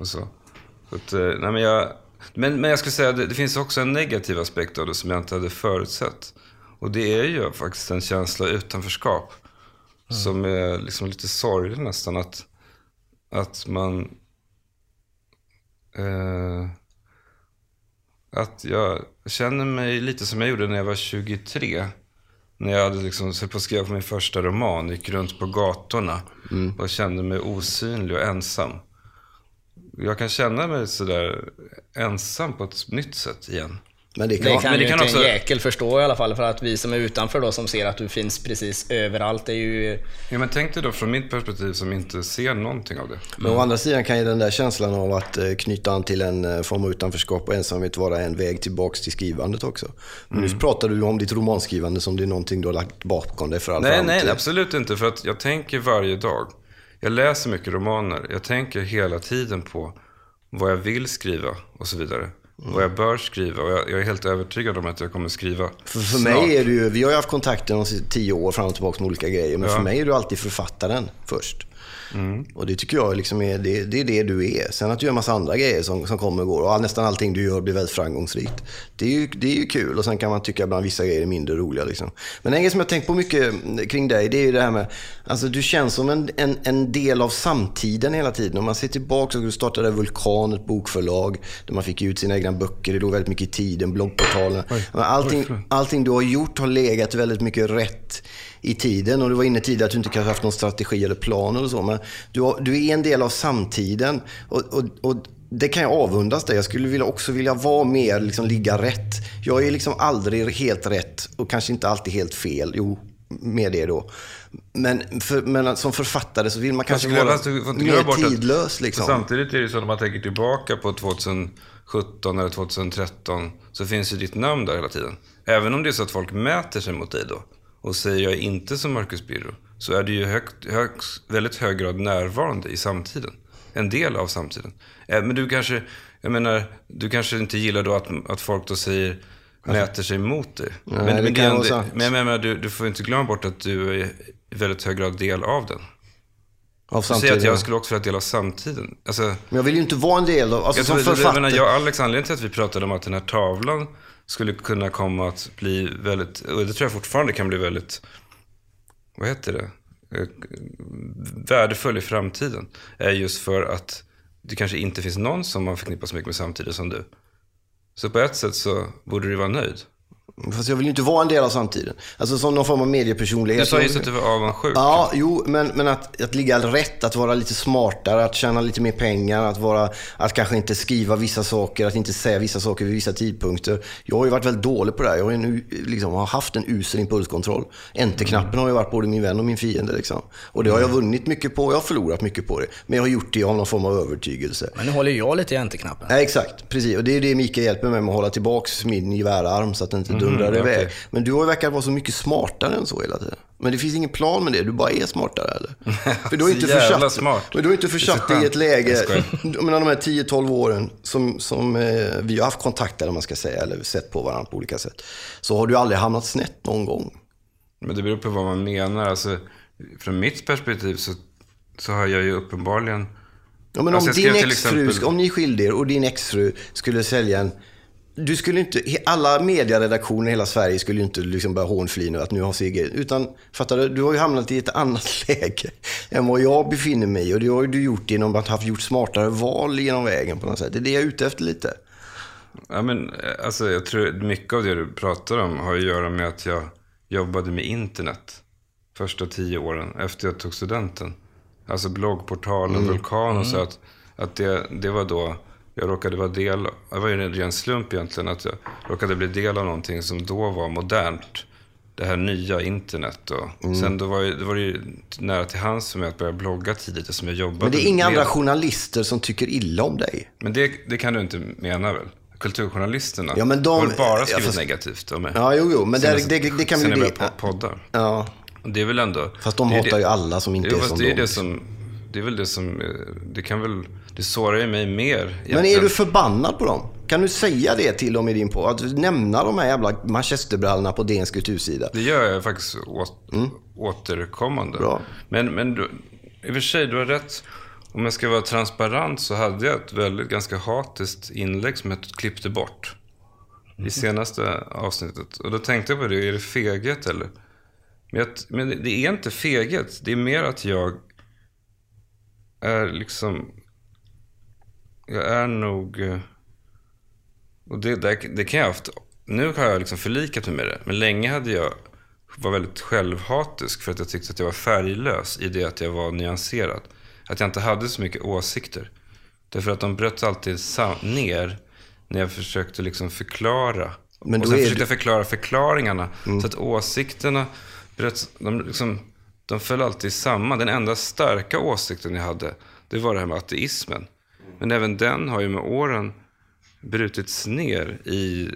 [SPEAKER 4] Och så. så att, eh, nej, men, jag, men, men jag skulle säga, det, det finns också en negativ aspekt av det som jag inte hade förutsett. Och det är ju faktiskt en känsla av utanförskap. Som är liksom lite sorglig nästan. Att, att man... Eh, att jag känner mig lite som jag gjorde när jag var 23. När jag hade liksom på att skriva på min första roman, gick runt på gatorna och kände mig osynlig och ensam. Jag kan känna mig sådär ensam på ett nytt sätt igen.
[SPEAKER 2] Men det kan,
[SPEAKER 3] Det kan
[SPEAKER 4] men det
[SPEAKER 3] ju
[SPEAKER 4] kan
[SPEAKER 3] inte
[SPEAKER 4] också-
[SPEAKER 3] en jäkel förstå i alla fall. För att vi som är utanför då, som ser att du finns precis överallt, är ju...
[SPEAKER 4] Ja, men tänk dig då från mitt perspektiv som inte ser någonting av det.
[SPEAKER 2] Men å andra sidan kan ju den där känslan av att eh, knyta an till en eh, form av utanförskap och ensamhet vara en väg tillbaks till skrivandet också. Men
[SPEAKER 4] Mm.
[SPEAKER 2] nu pratar du om ditt romanskrivande som det är någonting du har lagt bakom dig för all
[SPEAKER 4] Nej,
[SPEAKER 2] framtid.
[SPEAKER 4] nej, absolut inte. För att jag tänker varje dag. Jag läser mycket romaner. Jag tänker hela tiden på vad jag vill skriva och så vidare. Vad jag bör skriva. Och jag, jag är helt övertygad om att jag kommer skriva
[SPEAKER 2] För, för
[SPEAKER 4] snart.
[SPEAKER 2] mig är du vi har ju haft kontakter de tio år fram och tillbaka med olika grejer. Men
[SPEAKER 4] Ja.
[SPEAKER 2] för mig är du alltid författaren först.
[SPEAKER 4] Mm.
[SPEAKER 2] Och det tycker jag liksom är, det, det är det du är. Sen att du gör en massa andra grejer som, som kommer och går. Och nästan allting du gör blir väldigt framgångsrikt. Det är, ju, det är ju kul. Och sen kan man tycka ibland vissa grejer är mindre roliga. Liksom. Men en grej som jag har tänkt på mycket kring dig, det är ju det här med, alltså du känns som en, en, en del av samtiden hela tiden. Om man ser tillbaka, så du startade Vulkan, ett bokförlag, där man fick ut sina egna böcker. Det låg väldigt mycket i tiden, bloggportalen. Allting, allting du har gjort har legat väldigt mycket rätt i tiden. Och du var inne tidigare att du inte kanske haft någon strategi eller plan eller så. Men du, du är en del av samtiden. Och, och, och det kan jag avundas dig. Jag skulle vilja också vilja vara mer, liksom ligga rätt. Jag är liksom aldrig helt rätt och kanske inte alltid helt fel. Jo, med det då. Men, för, men som författare så vill man kanske vara mer
[SPEAKER 4] att-
[SPEAKER 2] tidlös. Liksom.
[SPEAKER 4] Samtidigt är det så att om man tänker tillbaka på 2017 eller 2013 så finns ju ditt namn där hela tiden. Även om det är så att folk mäter sig mot dig då och säger jag är inte som Marcus Birro så är du ju högt, högst, väldigt hög grad närvarande i samtiden. En del av samtiden. Eh, Men du kanske, jag menar, du kanske inte gillar då att, att folk då säger mäter sig mot dig.
[SPEAKER 2] Nej,
[SPEAKER 4] men,
[SPEAKER 2] det
[SPEAKER 4] men,
[SPEAKER 2] kan sant.
[SPEAKER 4] men jag menar, du, du får inte glömma bort att du är i väldigt hög grad del av den.
[SPEAKER 2] av
[SPEAKER 4] Du säger
[SPEAKER 2] samtiden.
[SPEAKER 4] att jag skulle också vara del av samtiden. Alltså,
[SPEAKER 2] Men jag vill ju inte vara en del av, alltså
[SPEAKER 4] jag
[SPEAKER 2] som
[SPEAKER 4] tror, jag,
[SPEAKER 2] författare.
[SPEAKER 4] menar, jag och Alex, anledningen till att vi pratade om att den här tavlan skulle kunna komma att bli väldigt, och det tror jag fortfarande kan bli väldigt, vad heter det, eh, värdefull i framtiden. Är just för att det kanske inte finns någon som man förknippar så mycket med samtiden som du. Så på ett sätt så borde du vara nöjd.
[SPEAKER 2] Fast jag vill ju inte vara en del av samtiden. Alltså som någon form av mediepersonlighet.
[SPEAKER 4] Du sa just att du var avundsjuk.
[SPEAKER 2] Ja, jo, men, men att, att ligga rätt, att vara lite smartare, att tjäna lite mer pengar, att, vara, att kanske inte skriva vissa saker, att inte säga vissa saker vid vissa tidpunkter. Jag har ju varit väldigt dålig på det här. Jag har, ju en, liksom, har haft en usel impulskontroll. Enter-knappen har ju varit både min vän och min fiende. Liksom. Och det har jag vunnit mycket på, jag har förlorat mycket på det. Men jag har gjort det av någon form av övertygelse.
[SPEAKER 3] Men nu håller jag lite i enterknappen.
[SPEAKER 2] Nej, exakt. Precis. Och det är det Mikael hjälper mig med, att hålla tillbaks min gevärarm så att den inte dundrar
[SPEAKER 4] okej.
[SPEAKER 2] iväg. Men du har ju verkat vara så mycket smartare än så hela tiden. Men det finns ingen plan med det, du bara är smartare eller? För du har inte försatt,
[SPEAKER 4] smart.
[SPEAKER 2] Men du har inte försatt dig i ett läge, menar de här 10-12 åren som, som eh, vi har haft kontakt eller man ska säga, eller sett på varandra på olika sätt. Så har du aldrig hamnat snett någon gång.
[SPEAKER 4] Men det beror på vad man menar. Alltså, från mitt perspektiv så, så har jag ju uppenbarligen...
[SPEAKER 2] Ja, men
[SPEAKER 4] Alltså,
[SPEAKER 2] om,
[SPEAKER 4] jag
[SPEAKER 2] din
[SPEAKER 4] exempel-
[SPEAKER 2] om ni skilde er och din exfru skulle sälja en... Du skulle inte, alla medieredaktioner i hela Sverige skulle ju inte liksom börja hånflina att nu har Sigge... Utan, fattar du? Du har ju hamnat i ett annat läge än vad jag befinner mig i. Och det har ju du gjort genom att ha gjort smartare val genom vägen på något sätt. Det är det jag är ute efter lite.
[SPEAKER 4] Ja, men, eh, alltså, jag tror mycket av det du pratar om har att göra med att jag jobbade med internet första tio åren efter jag tog studenten. Alltså bloggportalen Vulkan och så att, att det, det var då jag råkade vara del, det var ju en ren slump egentligen, att jag råkade bli del av någonting som då var modernt. Det här nya internet och sen då var, ju, det var det ju nära till hands för mig att börja blogga tidigt eftersom jag jobbade
[SPEAKER 2] Men det är inga
[SPEAKER 4] med-
[SPEAKER 2] andra journalister som tycker illa om dig.
[SPEAKER 4] Men det, det kan du inte mena väl? Kulturjournalisterna
[SPEAKER 2] Ja, men de-
[SPEAKER 4] har bara skrivit
[SPEAKER 2] fast-
[SPEAKER 4] negativt om mig?
[SPEAKER 2] Ja, jo, jo. Men
[SPEAKER 4] Sen
[SPEAKER 2] det,
[SPEAKER 4] jag-
[SPEAKER 2] det, det kan
[SPEAKER 4] sen
[SPEAKER 2] vi
[SPEAKER 4] jag
[SPEAKER 2] ju...
[SPEAKER 4] började på poddar.
[SPEAKER 2] Ja,
[SPEAKER 4] det är väl ändå...
[SPEAKER 2] fast de hatar ju alla som inte
[SPEAKER 4] Jo,
[SPEAKER 2] är som
[SPEAKER 4] det är
[SPEAKER 2] de.
[SPEAKER 4] det som... Det är väl det som... eh, Det kan väl... Det sårar ju mig mer egentligen.
[SPEAKER 2] Men är du förbannad på dem? Kan du säga det till dem i din podd? Att nämna de här jävla manchesterbrallorna på DNs kultursida?
[SPEAKER 4] Det gör jag faktiskt åt, återkommande.
[SPEAKER 2] Bra.
[SPEAKER 4] Men, men du, i och för sig, du har rätt. Om jag ska vara transparent så hade jag ett väldigt ganska hatiskt inlägg som jag klippte bort. I senaste avsnittet. Och då tänkte jag på det, är det feghet eller? Men, jag, men det är inte feghet. Det är mer att jag är liksom... Jag är nog... eh, Och det, det, det kan jag ha haft... Nu har jag liksom förlikat mig med det. Men länge hade jag var väldigt självhatisk för att jag tyckte att jag var färglös i det att jag var nyanserad. Att jag inte hade så mycket åsikter. Därför att de bröt alltid ner när jag försökte liksom förklara
[SPEAKER 2] Men
[SPEAKER 4] och sen försökte
[SPEAKER 2] du-
[SPEAKER 4] jag förklara förklaringarna. Så att åsikterna, bröt- de, liksom, de föll alltid samman. Den enda starka åsikten jag hade, det var det här med ateismen. Men även den har ju med åren brutits ner i...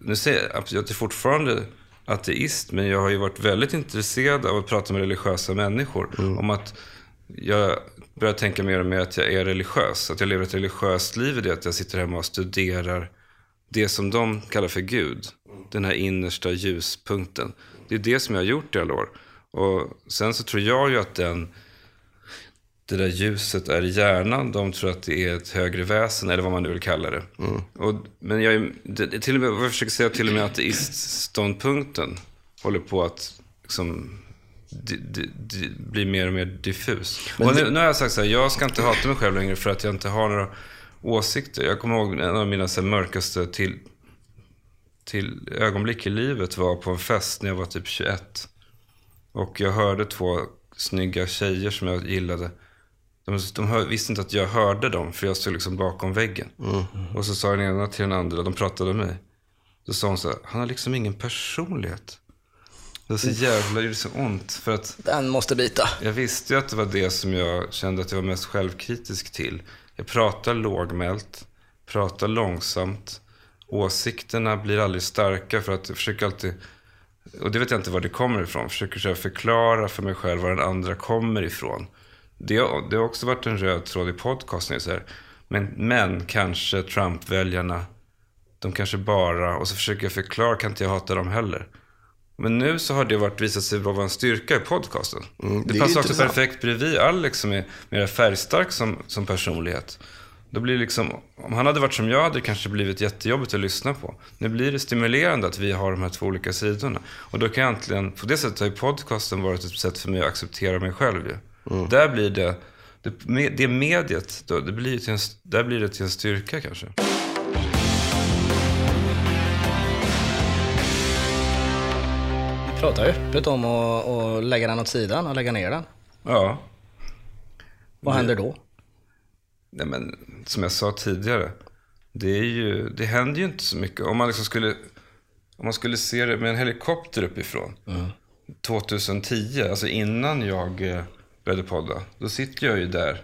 [SPEAKER 4] Nu säger jag att jag är fortfarande ateist, men jag har ju varit väldigt intresserad av att prata med religiösa människor. Om att jag börjar tänka mer och mer att jag är religiös. Att jag lever ett religiöst liv i det att jag sitter hemma och studerar det som de kallar för Gud. Den här innersta ljuspunkten. Det är det som jag har gjort i alla år. Och sen så tror jag ju att den, det där ljuset är i hjärnan. De tror att det är ett högre väsen, eller vad man nu vill kalla det. Och, men jag, är- det, det- till och med, jag försöker säga, till och med ateistståndpunkten håller på att liksom, di, di, di, bli mer och mer diffus. och nu, nu har jag sagt så här, jag ska inte hata mig själv längre för att jag inte har några åsikter. Jag kommer ihåg en av mina så här, mörkaste till, till ögonblick i livet var på en fest när jag var typ 21. Och jag hörde två snygga tjejer som jag gillade. De, de hör, visste inte att jag hörde dem, för jag stod liksom bakom väggen. Och så sa den ena till den andra, de pratade med mig. Då sa hon så här, han har liksom ingen personlighet. Det så jävla, det gjorde så ont. För att
[SPEAKER 3] Den måste bita.
[SPEAKER 4] jag visste ju att det var det som jag kände att jag var mest självkritisk till. Jag pratar lågmält, pratar långsamt. Åsikterna blir aldrig starka för att jag försöker alltid, och det vet jag inte var det kommer ifrån, försöker så förklara för mig själv var den andra kommer ifrån. Det, det har också varit en röd tråd i podcasten. Så här. Men, men kanske Trump-väljarna, de kanske bara, och så försöker jag förklara, kan inte jag hata dem heller. Men nu så har det varit, visat sig vara en styrka i podcasten.
[SPEAKER 2] Mm, det
[SPEAKER 4] det passar också perfekt bredvid Alex som är mer färgstark som, som personlighet. Då blir det liksom, om han hade varit som jag hade det kanske blivit jättejobbigt att lyssna på. Nu blir det stimulerande att vi har de här två olika sidorna. Och då kan jag äntligen, på det sättet har ju podcasten varit ett sätt för mig att acceptera mig själv ju.
[SPEAKER 2] Mm.
[SPEAKER 4] Där blir det, det, det mediet, då, det blir till en, där blir det till en styrka kanske.
[SPEAKER 3] Vi pratar öppet om att, att lägga den åt sidan och lägga ner den.
[SPEAKER 4] Ja.
[SPEAKER 3] Vad händer då?
[SPEAKER 4] Nej, men som jag sa tidigare, det, är ju, det händer ju inte så mycket. Om man, liksom skulle, om man skulle se det med en helikopter uppifrån, 2010, alltså innan jag eh, började podda, då sitter jag ju där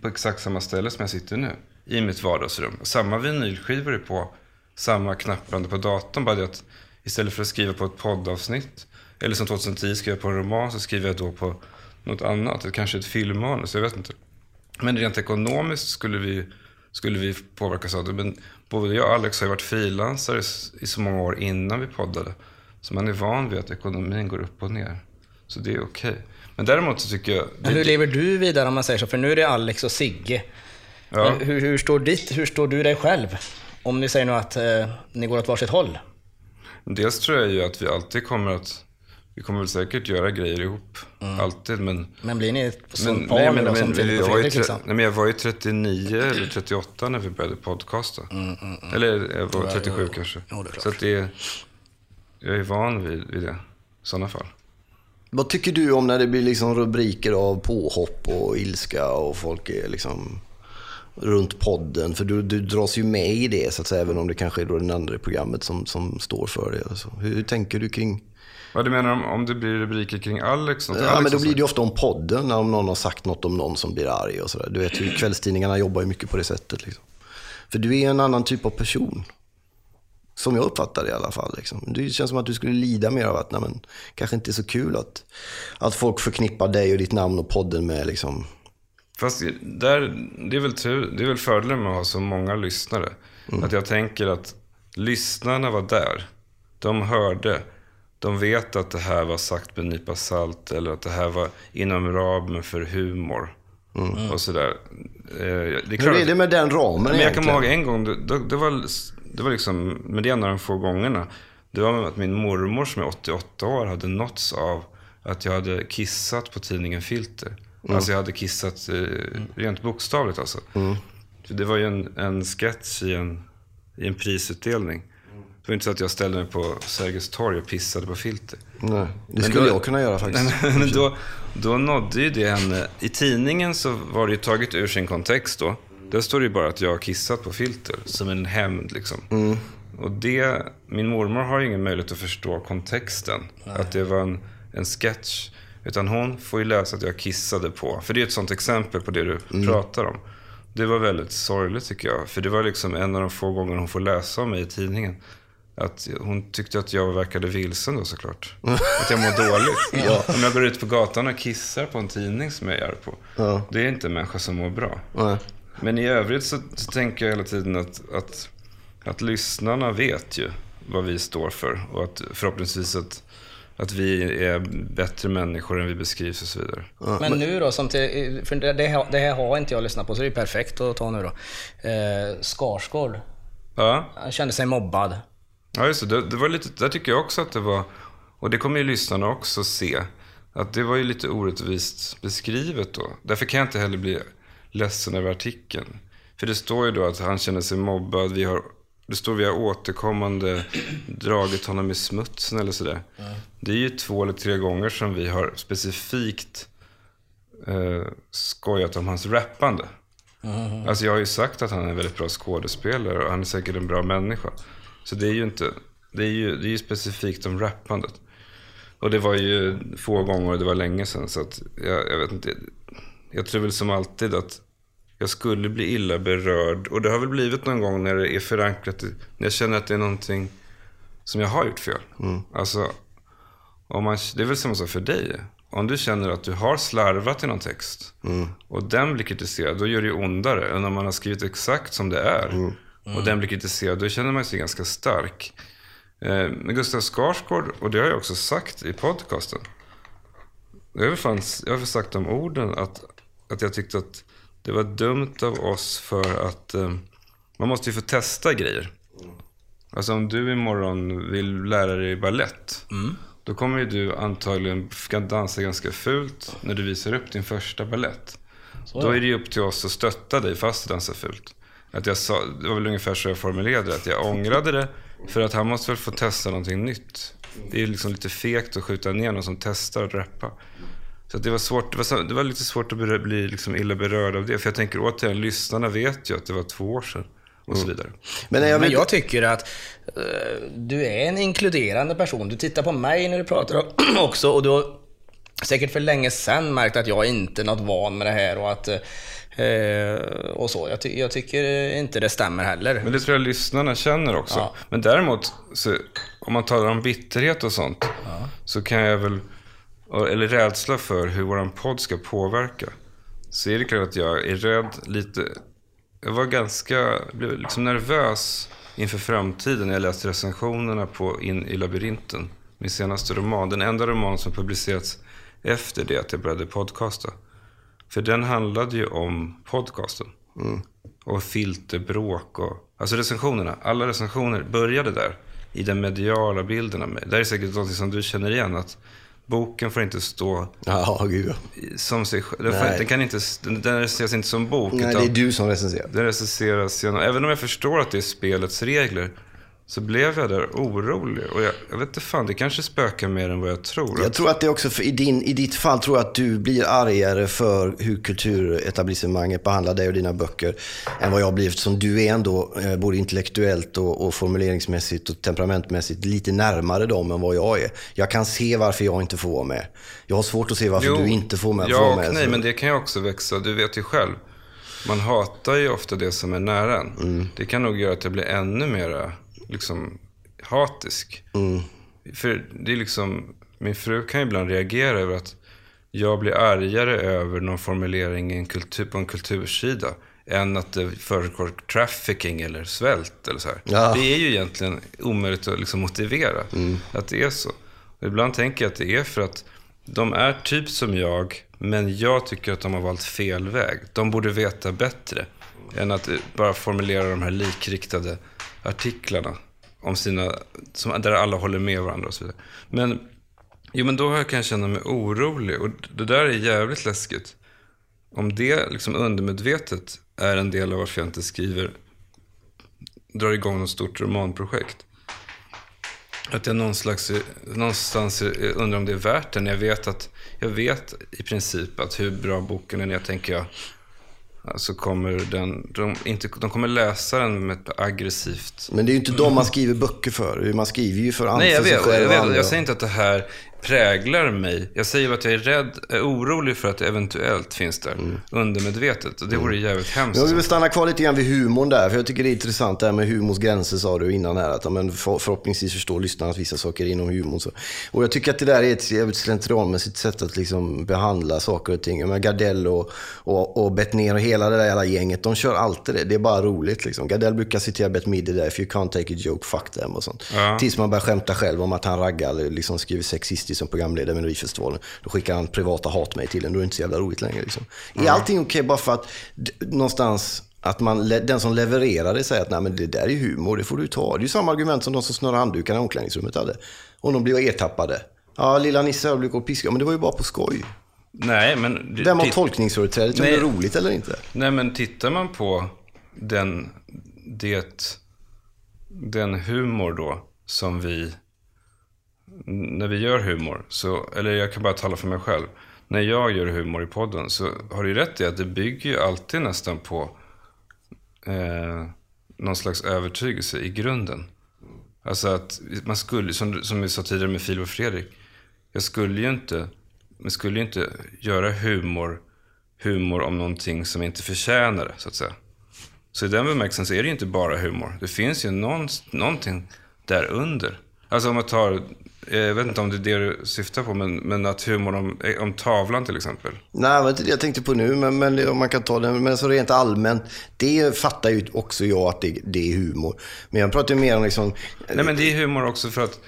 [SPEAKER 4] på exakt samma ställe som jag sitter nu, i mitt vardagsrum. Samma vinylskivor är på, samma knapprande på datorn, bara det att istället för att skriva på ett poddavsnitt, eller som 2010 skrev jag på en roman, så skriver jag då på något annat, kanske ett filmmanus, jag vet inte. Men rent ekonomiskt skulle vi, skulle vi påverkas av det. Men både jag och Alex har ju varit frilansare i så många år innan vi poddade. Så man är van vid att ekonomin går upp och ner. Så det är okej. Men däremot så tycker jag...
[SPEAKER 3] Men hur lever du vidare om man säger så? För nu är det Alex och Sigge.
[SPEAKER 4] Ja.
[SPEAKER 3] Hur, hur, står ditt, hur står du dig själv? Om ni säger nu att eh, ni går åt varsitt håll.
[SPEAKER 4] Dels tror jag ju att vi alltid kommer att... Vi kommer väl säkert göra grejer ihop. Alltid, men...
[SPEAKER 3] Men blir ni som par nu då, som
[SPEAKER 4] men,
[SPEAKER 3] Filip och Fredrik
[SPEAKER 4] tre,
[SPEAKER 3] liksom?
[SPEAKER 4] nej, men jag var ju 39 eller 38 när vi började podcasta. Eller jag var 37 kanske.
[SPEAKER 3] Jo, är klart.
[SPEAKER 4] Så att det jag är van vid, vid det. I sådana fall.
[SPEAKER 2] Vad tycker du om när det blir liksom rubriker av påhopp och ilska och folk är liksom runt podden? För du, du dras ju med i det, så att säga, även om det kanske är då det andra programmet som, som står för det. Alltså. Hur, hur tänker du kring...
[SPEAKER 4] Vad du menar om, om det blir rubriker kring Alex? Något
[SPEAKER 2] Ja,
[SPEAKER 4] Alex
[SPEAKER 2] men då blir det ju ofta om podden, när någon har sagt något om någon som blir arg och sådär. Du vet kvällstidningarna jobbar ju mycket på det sättet. Liksom. För du är en annan typ av person. Som jag uppfattar det i alla fall. Liksom. Det känns som att du skulle lida mer av att, nej men, kanske inte är så kul att, att folk förknippar dig och ditt namn och podden med liksom,
[SPEAKER 4] Fast där, det, är väl tur, det är väl fördelen med att ha så många lyssnare.
[SPEAKER 2] Mm.
[SPEAKER 4] Att jag tänker att lyssnarna var där. De hörde. De vet att det här var sagt med en nypa salt. Eller att det här var inom ramen för humor. Och sådär. Eh, Det är
[SPEAKER 2] Mm. Hur
[SPEAKER 4] klart
[SPEAKER 2] är det med den ramen
[SPEAKER 4] Men jag kommer ihåg en gång, det, det, det, var, det var liksom, men det är en av de få gångerna. Det var med att min mormor som är 88 år hade nåtts av att jag hade kissat på tidningen Filter. Alltså jag hade kissat eh, rent bokstavligt alltså. För det var ju en, en sketch i en, i en prisutdelning. Det var inte så att jag ställde mig på Sergels torg och pissade på Filter.
[SPEAKER 2] Nej, det
[SPEAKER 4] Men
[SPEAKER 2] skulle
[SPEAKER 4] då-
[SPEAKER 2] jag kunna göra faktiskt.
[SPEAKER 4] Nej, men då, då nådde ju det henne. I tidningen så var det ju taget ur sin kontext då. Där står det ju bara att jag har kissat på filter, som en hämnd liksom. Och det, min mormor har ju ingen möjlighet att förstå kontexten. Att det var en, en sketch. Utan hon får ju läsa att jag kissade på. För det är ett sånt exempel på det du pratar om. Det var väldigt sorgligt tycker jag. För det var liksom en av de få gånger hon får läsa om mig i tidningen. Att hon tyckte att jag verkade vilsen då såklart. Att jag mår dåligt. Om jag går ut på gatan och kissar på en tidning som jag gör på. Det är inte en människa som mår bra.
[SPEAKER 2] Nej.
[SPEAKER 4] Men i övrigt så, så tänker jag hela tiden att, att, att lyssnarna vet ju vad vi står för. Och att förhoppningsvis att, att vi är bättre människor än vi beskrivs och så vidare.
[SPEAKER 3] Men nu då, som till, för det, det, här, det här har inte jag lyssnat på så det är perfekt att ta nu då. Eh, Skarsgård,
[SPEAKER 4] Ja,
[SPEAKER 3] han kände sig mobbad.
[SPEAKER 4] Ja just det. det. Var lite, där tycker jag också att det var, och det kommer ju lyssnarna också se, att det var ju lite orättvist beskrivet då. Därför kan jag inte heller bli ledsen över artikeln. För det står ju då att han känner sig mobbad, vi har, det står vi har återkommande dragit honom i smutsen eller sådär. Det är ju två eller tre gånger som vi har specifikt eh, skojat om hans rappande. Alltså jag har ju sagt att han är en väldigt bra skådespelare och han är säkert en bra människa. Så det är ju inte, det är ju, det är ju specifikt om rappandet. Och det var ju få gånger och det var länge sedan så att jag, jag vet inte. Jag tror väl som alltid att jag skulle bli illa berörd. Och det har väl blivit någon gång när det är förankrat, när jag känner att det är någonting som jag har gjort fel. Alltså, om man, det är väl samma sak för dig. Om du känner att du har slarvat i någon text och den blir kritiserad, då gör det ju ondare än om man har skrivit exakt som det är. Och den blir kritiserad, då känner man sig ganska stark. Eh, Men Gustav Skarsgård, och det har jag också sagt i podcasten. Jag har fanns, jag har sagt de orden att, att jag tyckte att det var dumt av oss för att eh, man måste ju få testa grejer. Alltså om du imorgon vill lära dig ballett. Då kommer ju du antagligen ska dansa ganska fult när du visar upp din första ballett. Då är det ju upp till oss att stötta dig fast du dansar fult. Att jag sa, det var väl ungefär så jag formulerade det. Att jag ångrade det för att han måste väl få testa någonting nytt. Det är ju liksom lite fegt att skjuta ner någon som testar att rappa. Så att det, var svårt, det, var, så- det var lite svårt att bli, bli liksom illa berörd av det. För jag tänker återigen, lyssnarna vet ju att det var två år sedan. Och så vidare.
[SPEAKER 2] Men jag
[SPEAKER 3] Men jag tycker att eh, du är en inkluderande person. Du tittar på mig när du pratar också och du har säkert för länge sedan märkt att jag inte är något van med det här och att eh, och så. Jag, ty- jag tycker inte det stämmer heller.
[SPEAKER 4] Men det tror jag lyssnarna känner också.
[SPEAKER 3] Ja.
[SPEAKER 4] Men däremot, så, om man talar om bitterhet och sånt, så kan jag väl, eller rädsla för hur våran podd ska påverka, så är det klart att jag är rädd lite. Jag var ganska, blev liksom nervös inför framtiden när jag läste recensionerna på In i labyrinten. Min senaste roman. Den enda roman som publicerats efter det att jag började podcasta. För den handlade ju om podcasten. Och filterbråk och... Alltså recensionerna. Alla recensioner började där. I den mediala bilden av mig. Det är säkert något som du känner igen. Att boken får inte stå
[SPEAKER 2] Ja, gud
[SPEAKER 4] som sig själv. Den, kan inte, den, den recenseras inte som bok.
[SPEAKER 2] Nej, det är du som recenserar.
[SPEAKER 4] den recenseras genom... Även om jag förstår att det är spelets regler. Så blev jag där orolig. Och jag, jag vet inte fan, det kanske spökar mer än vad jag tror.
[SPEAKER 2] Jag tror att det också, för i, din, i ditt fall tror jag att du blir argare för hur kulturetablissemanget behandlar dig och dina böcker än vad jag blir eftersom du är ändå eh, både intellektuellt och, och formuleringsmässigt och temperamentmässigt lite närmare dem än vad jag är. Jag kan se varför jag inte får vara med. Jag har svårt att se varför du inte får med,
[SPEAKER 4] Ja
[SPEAKER 2] får
[SPEAKER 4] och
[SPEAKER 2] med.
[SPEAKER 4] nej,
[SPEAKER 2] så-
[SPEAKER 4] men det kan ju också växa. Du vet ju själv. Man hatar ju ofta det som är nära en.
[SPEAKER 2] Mm.
[SPEAKER 4] Det kan nog göra att jag blir ännu mera liksom, hatisk.
[SPEAKER 2] Mm.
[SPEAKER 4] För det är liksom, min fru kan ju ibland reagera över att jag blir argare över någon formulering i en kultur, på en kultursida. Än att det förekommer trafficking eller svält eller så.
[SPEAKER 2] Ja. Mm.
[SPEAKER 4] Det är ju egentligen omöjligt att liksom motivera att det är så. Och ibland tänker jag att det är för att de är typ som jag, men jag tycker att de har valt fel väg. De borde veta bättre än att bara formulera de här likriktade artiklarna om sina, som, där alla håller med varandra och så vidare. Men, jo, men då kan jag känna mig orolig och det där är jävligt läskigt. Om det liksom undermedvetet är en del av varför jag inte skriver, drar igång något stort romanprojekt. Att jag någon slags, någonstans undrar om det är värt det. När jag vet att, jag vet i princip att hur bra boken är, jag tänker jag, så kommer den, de, inte, de kommer läsa den med ett aggressivt...
[SPEAKER 2] Men det är ju inte de man skriver böcker för. Man skriver ju för,
[SPEAKER 4] Nej, jag vet. Jag, vet.
[SPEAKER 2] andra.
[SPEAKER 4] jag säger inte att det här präglar mig. Jag säger att jag är rädd, är orolig för att det eventuellt finns där undermedvetet. Och det vore jävligt hemskt.
[SPEAKER 2] Jag vill stanna kvar lite grann vid humorn där, för jag tycker det är intressant det här med humorns gränser sa du innan här. Att, men för, förhoppningsvis förstår lyssnarna att vissa saker är inom humorn. Så. Och jag tycker att det där är ett jävligt slentrianmässigt sätt att liksom behandla saker och ting. Gardell och, och, och Bettner och hela det där jävla gänget, de kör alltid det. Det är bara roligt liksom. Gardell brukar citera Bette Midler där, if you can't take a joke, fuck them och sånt.
[SPEAKER 4] Ja.
[SPEAKER 2] Tills man börjar skämta själv om att han raggar, eller liksom skriver sexistiskt som programledare med Melodifestivalen. Då skickar han privata hatmejl till en, då är det inte så jävla roligt längre. Liksom. Är allting okej bara för att någonstans att man, den som levererar det säger att Nej, men det där är humor, det får du ta. Det är ju samma argument som de som snurrar handdukarna i omklädningsrummet hade. Om de blir ertappade. Ja, lilla Nisse har blivit piskad, men det var ju bara på skoj.
[SPEAKER 4] Nej, men...
[SPEAKER 2] Vem har tolkningsföreträdet? Om det är roligt eller inte?
[SPEAKER 4] Nej, men tittar man på den, det, den humor då som vi, när vi gör humor, så, eller jag kan bara tala för mig själv. När jag gör humor i podden så har du ju rätt i att det bygger ju alltid nästan på eh, någon slags övertygelse i grunden. Alltså att man skulle, som, som vi sa tidigare med Filip och Fredrik, jag skulle ju inte, man skulle ju inte göra humor, humor om någonting som inte förtjänar det, så att säga. Så i den bemärkelsen så är det ju inte bara humor. Det finns ju någon, någonting där under. Alltså om man tar, jag vet inte om det är det du syftar på, men, men att humor om, om tavlan till exempel.
[SPEAKER 2] Nej, det inte det jag tänkte på nu, men, men om man kan ta den. Men så rent allmänt, det fattar ju också jag att det, det är humor. Men jag pratar ju mer om liksom...
[SPEAKER 4] Nej men det är humor också för att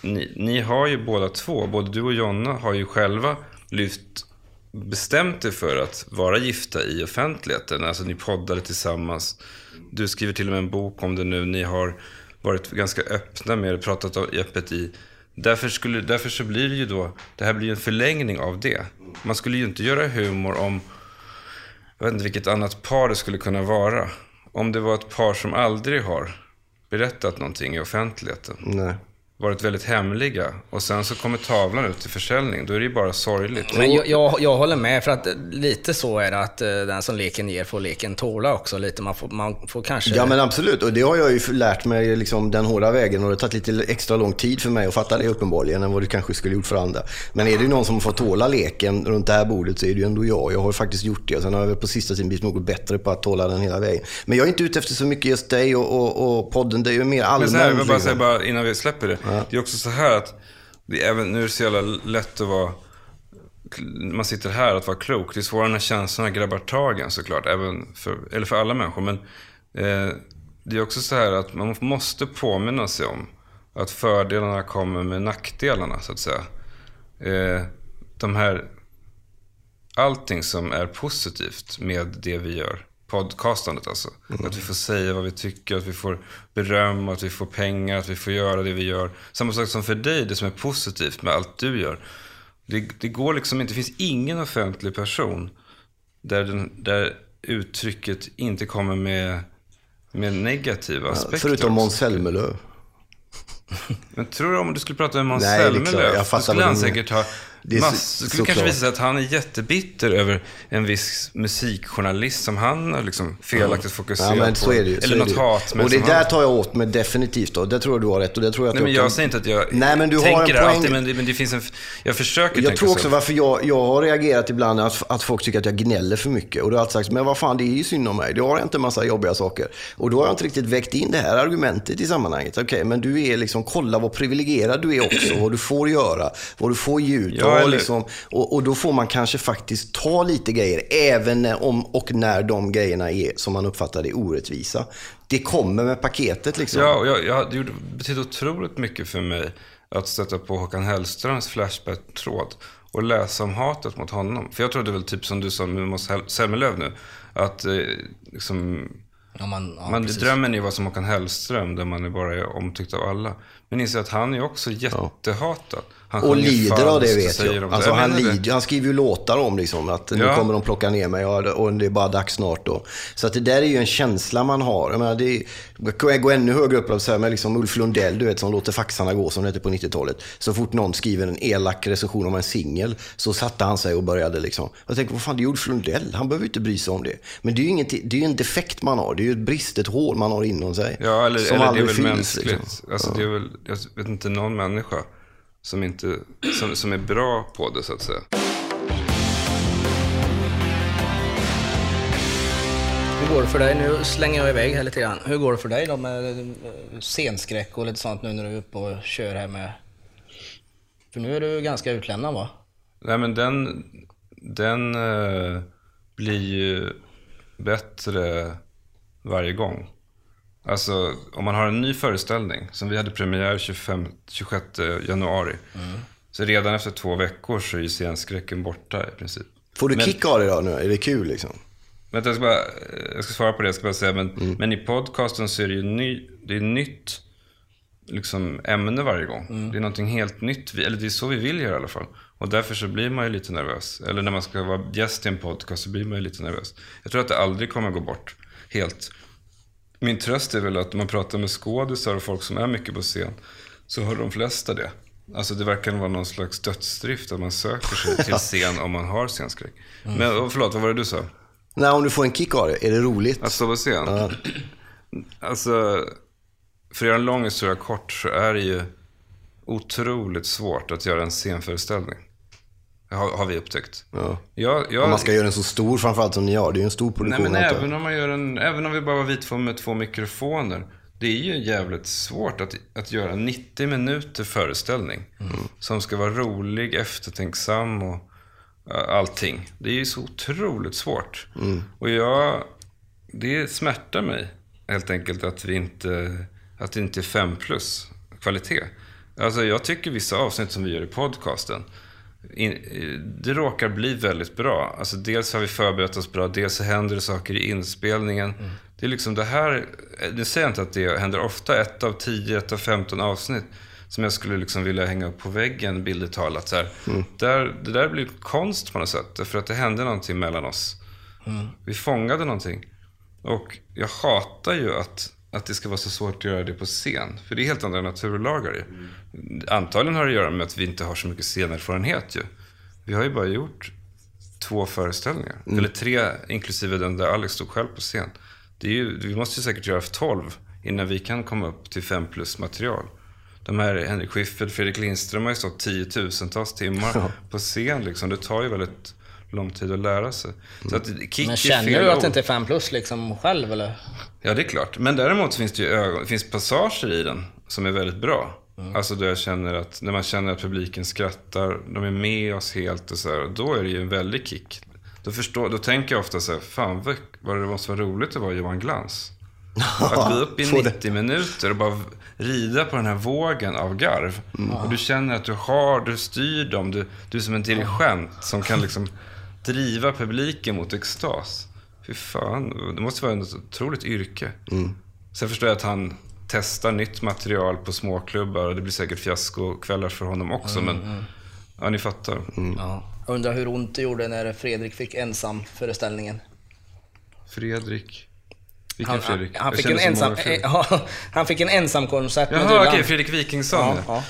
[SPEAKER 4] ni, ni har ju båda två, både du och Jonna har ju själva lyft, bestämt er för att vara gifta i offentligheten. Alltså ni poddade tillsammans. Du skriver till och med en bok om det nu. Ni har varit ganska öppna med det, pratat öppet i. Därför, skulle, därför så blir det ju då, det här blir ju en förlängning av det. Man skulle ju inte göra humor om, jag vet inte vilket annat par det skulle kunna vara. Om det var ett par som aldrig har berättat någonting i offentligheten.
[SPEAKER 2] Nej.
[SPEAKER 4] Varit väldigt hemliga. Och sen så kommer tavlan ut till försäljning. Då är det ju bara sorgligt.
[SPEAKER 3] Men jag, jag, jag håller med, för att lite så är det att eh, den som leken ger får leken tåla också lite. Man får, man får kanske...
[SPEAKER 2] Ja men absolut, och det har jag ju lärt mig liksom, den hårda vägen och det har tagit lite extra lång tid för mig att fatta det uppenbarligen än vad det kanske skulle gjort för andra. Men är det någon som får tåla leken runt det här bordet så är det ju ändå jag. Jag har faktiskt gjort det och sen har jag väl på sista tiden blivit något bättre på att tåla den hela vägen. Men jag är inte ute efter så mycket just dig och, och, och podden, det är ju mer
[SPEAKER 4] Men
[SPEAKER 2] allmänt.
[SPEAKER 4] så här, jag vill bara säga bara innan vi släpper det. Det är också så här att, det är även, nu är det så jävla lätt att vara, man sitter här att vara klok. Det är svårare när känslorna grabbar tagen såklart, även för, eller för alla människor. Men eh, det är också så här att man måste påminna sig om att fördelarna kommer med nackdelarna, så att säga. Eh, de här, allting som är positivt med det vi gör, podcastandet alltså. Att vi får säga vad vi tycker, att vi får beröm, att vi får pengar, att vi får göra det vi gör. Samma sak som för dig, det som är positivt med allt du gör. Det, det går liksom inte, det finns ingen offentlig person där, den, där uttrycket inte kommer med, med negativa aspekter.
[SPEAKER 2] Förutom
[SPEAKER 4] också.
[SPEAKER 2] Måns Zelmerlöw.
[SPEAKER 4] Men tror du om du skulle prata med Måns. Zelmerlöw, då skulle han säkert ha
[SPEAKER 2] Det
[SPEAKER 4] mass... Det skulle kanske
[SPEAKER 2] såklart.
[SPEAKER 4] visa sig att han är jättebitter över en viss musikjournalist som han har liksom felaktigt
[SPEAKER 2] Ja,
[SPEAKER 4] fokuserat
[SPEAKER 2] men
[SPEAKER 4] på.
[SPEAKER 2] ju.
[SPEAKER 4] Eller något hat.
[SPEAKER 2] Och det där
[SPEAKER 4] han...
[SPEAKER 2] tar jag åt mig definitivt då. Det tror jag du har rätt och det tror jag
[SPEAKER 4] Nej, men
[SPEAKER 2] jag
[SPEAKER 4] jag
[SPEAKER 2] kan-
[SPEAKER 4] säger inte att jag
[SPEAKER 2] Nej, men du har
[SPEAKER 4] tänker
[SPEAKER 2] en
[SPEAKER 4] det
[SPEAKER 2] poäng.
[SPEAKER 4] alltid, men det, men det finns en... Jag försöker
[SPEAKER 2] Jag tror också
[SPEAKER 4] så.
[SPEAKER 2] varför jag, jag har reagerat ibland att, att folk tycker att jag gnäller för mycket. Och då har jag alltid sagt, men vad fan det är ju synd om mig. Det har inte en massa jobbiga saker. Och då har jag inte riktigt väckt in det här argumentet i sammanhanget. Okej, men du är liksom, kolla vad privilegierad du är också. vad du får göra, vad du får ge ut.
[SPEAKER 4] Ja,
[SPEAKER 2] liksom, och, och då får man kanske faktiskt ta lite grejer, även när, om och när de grejerna är, som man uppfattar det, orättvisa. Det kommer med paketet liksom.
[SPEAKER 4] Ja, jag, jag, det gjorde- betyder otroligt mycket för mig att stöta på Håkan Hellströms Flashback-tråd och läsa om hatet mot honom. För jag trodde väl typ som du sa med Måns Zelmerlöw nu, att eh, liksom,
[SPEAKER 3] Ja, man, ja,
[SPEAKER 4] man, är ju vara som Håkan Hellström, där man är bara är omtyckt av alla. Men inser att han är också jättehatad. Han
[SPEAKER 2] Och lider av det vet jag.
[SPEAKER 4] de-
[SPEAKER 2] Alltså, han, lider, han skriver ju låtar om liksom, att nu
[SPEAKER 4] Ja.
[SPEAKER 2] kommer de plocka ner mig och, det är bara dags snart då. Så att det där är ju en känsla man har. Jag menar, det är, jag gå ännu högre upp, så här, med liksom Ulf Lundell, du vet, som låter faxarna gå som det hette på 90-talet. Så fort någon skriver en elak recension om en singel så satte han sig och började liksom. Jag tänker, vad fan, det är Ulf Lundell, han behöver ju inte bry sig om det. Men det är ju inget, det är en defekt man har, det är ju ett bristet hål man har inom sig.
[SPEAKER 4] Ja, eller,
[SPEAKER 2] som
[SPEAKER 4] eller det är väl
[SPEAKER 2] fylls,
[SPEAKER 4] mänskligt.
[SPEAKER 2] liksom.
[SPEAKER 4] Alltså, det är väl, jag vet inte någon människa som, inte, som, som är bra på det, så att säga.
[SPEAKER 3] Hur går det för dig? Nu slänger jag iväg här lite grann. Hur går det för dig då med eh, scenskräck och lite sånt nu när du är uppe och kör här med... För nu är du ganska utlämnad va?
[SPEAKER 4] Nej, men den, den eh, blir ju bättre varje gång. Alltså, om man har en ny föreställning, som vi hade premiär 25, 26 januari. Så redan efter två veckor så är ju scenskräcken borta i princip.
[SPEAKER 2] Får du
[SPEAKER 4] Men-
[SPEAKER 2] kick av det då nu? Är det kul liksom?
[SPEAKER 4] Vänta, jag ska, bara, jag ska svara på det. Jag ska bara säga, men, men i podcasten så är det ju ny, det är nytt liksom, ämne varje gång. Det är någonting helt nytt. Eller det är så vi vill göra i alla fall. Och därför så blir man ju lite nervös. Eller när man ska vara gäst i en podcast så blir man ju lite nervös. Jag tror att det aldrig kommer gå bort helt. Min tröst är väl att när man pratar med skådisar och folk som är mycket på scen så har de flesta det. Alltså det verkar vara någon slags dödsdrift att man söker sig till scen om man har scenskräck. Men oh, förlåt, vad var det du sa?
[SPEAKER 2] Nej, om du får en kick av det, är det roligt?
[SPEAKER 4] Att stå på scen? Alltså, för att göra en lång historia kort så är det ju otroligt svårt att göra en scenföreställning. Har, har vi upptäckt.
[SPEAKER 2] Ja.
[SPEAKER 4] Jag, jag,
[SPEAKER 2] Om man ska göra den så stor framförallt som ni har. Det är ju en stor
[SPEAKER 4] nej,
[SPEAKER 2] produktion.
[SPEAKER 4] men
[SPEAKER 2] antar jag.
[SPEAKER 4] även om man gör en, även om vi bara var vi två med två mikrofoner. Det är ju jävligt svårt att, att göra en 90 minuter föreställning. Som ska vara rolig, eftertänksam och uh, allting. Det är ju så otroligt svårt. Och jag, det smärtar mig helt enkelt att vi inte, att det inte är 5 plus kvalitet. Alltså jag tycker vissa avsnitt som vi gör i podcasten, in, det råkar bli väldigt bra. Alltså dels har vi förberett oss bra, dels så händer det saker i inspelningen. Det är liksom det här, nu säger jag inte att det händer ofta, ett av 10, ett av 15 avsnitt som jag skulle liksom vilja hänga upp på väggen, bildligt talat. Så här. Där, det där blir konst på något sätt, därför att det hände någonting mellan oss. Vi fångade någonting. Och jag hatar ju att, att det ska vara så svårt att göra det på scen. För det är helt andra naturlagar ju. Antagligen har det att göra med att vi inte har så mycket scenerfarenhet ju. Vi har ju bara gjort två föreställningar. Eller tre, inklusive den där Alex stod själv på scen. Det är ju, vi måste ju säkert göra tolv innan vi kan komma upp till fem plus material. De här Henrik Schyffert, Fredrik Lindström har ju stått tiotusentals timmar på scen. Liksom. Det tar ju väldigt lång tid att lära sig. Så att kick
[SPEAKER 3] Men känner du att det inte är 5 plus liksom själv eller?
[SPEAKER 4] Ja, det är klart. Men däremot finns det ju ögon, finns passager i den som är väldigt bra. Alltså då jag känner att, när man känner att publiken skrattar, de är med oss helt och så här, då är det ju en väldig kick. Då, förstår, då tänker jag ofta så här, fan vad, det måste vara roligt att vara Johan Glans. Att gå upp i
[SPEAKER 2] Få det.
[SPEAKER 4] 90 minuter och bara rida på den här vågen av garv. Och du känner att du har, du styr dem, du, du är som en dirigent som kan liksom driva publiken mot extas. Fy fan, det måste vara ett otroligt yrke. Sen förstår jag att han testar nytt material på småklubbar och det blir säkert fiaskokvällar för honom också. Men ja, ni fattar.
[SPEAKER 3] Ja. Jag undrar hur ont det gjorde när Fredrik fick ensam föreställningen.
[SPEAKER 4] Fredrik. Vilken Fredrik?
[SPEAKER 3] Han, han, fick en ensam,
[SPEAKER 4] Fredrik.
[SPEAKER 3] ja, han fick en ensam konsert med
[SPEAKER 4] Jaha, okej. Fredrik Wikingsson.
[SPEAKER 3] Ja,
[SPEAKER 4] ja.
[SPEAKER 3] ja.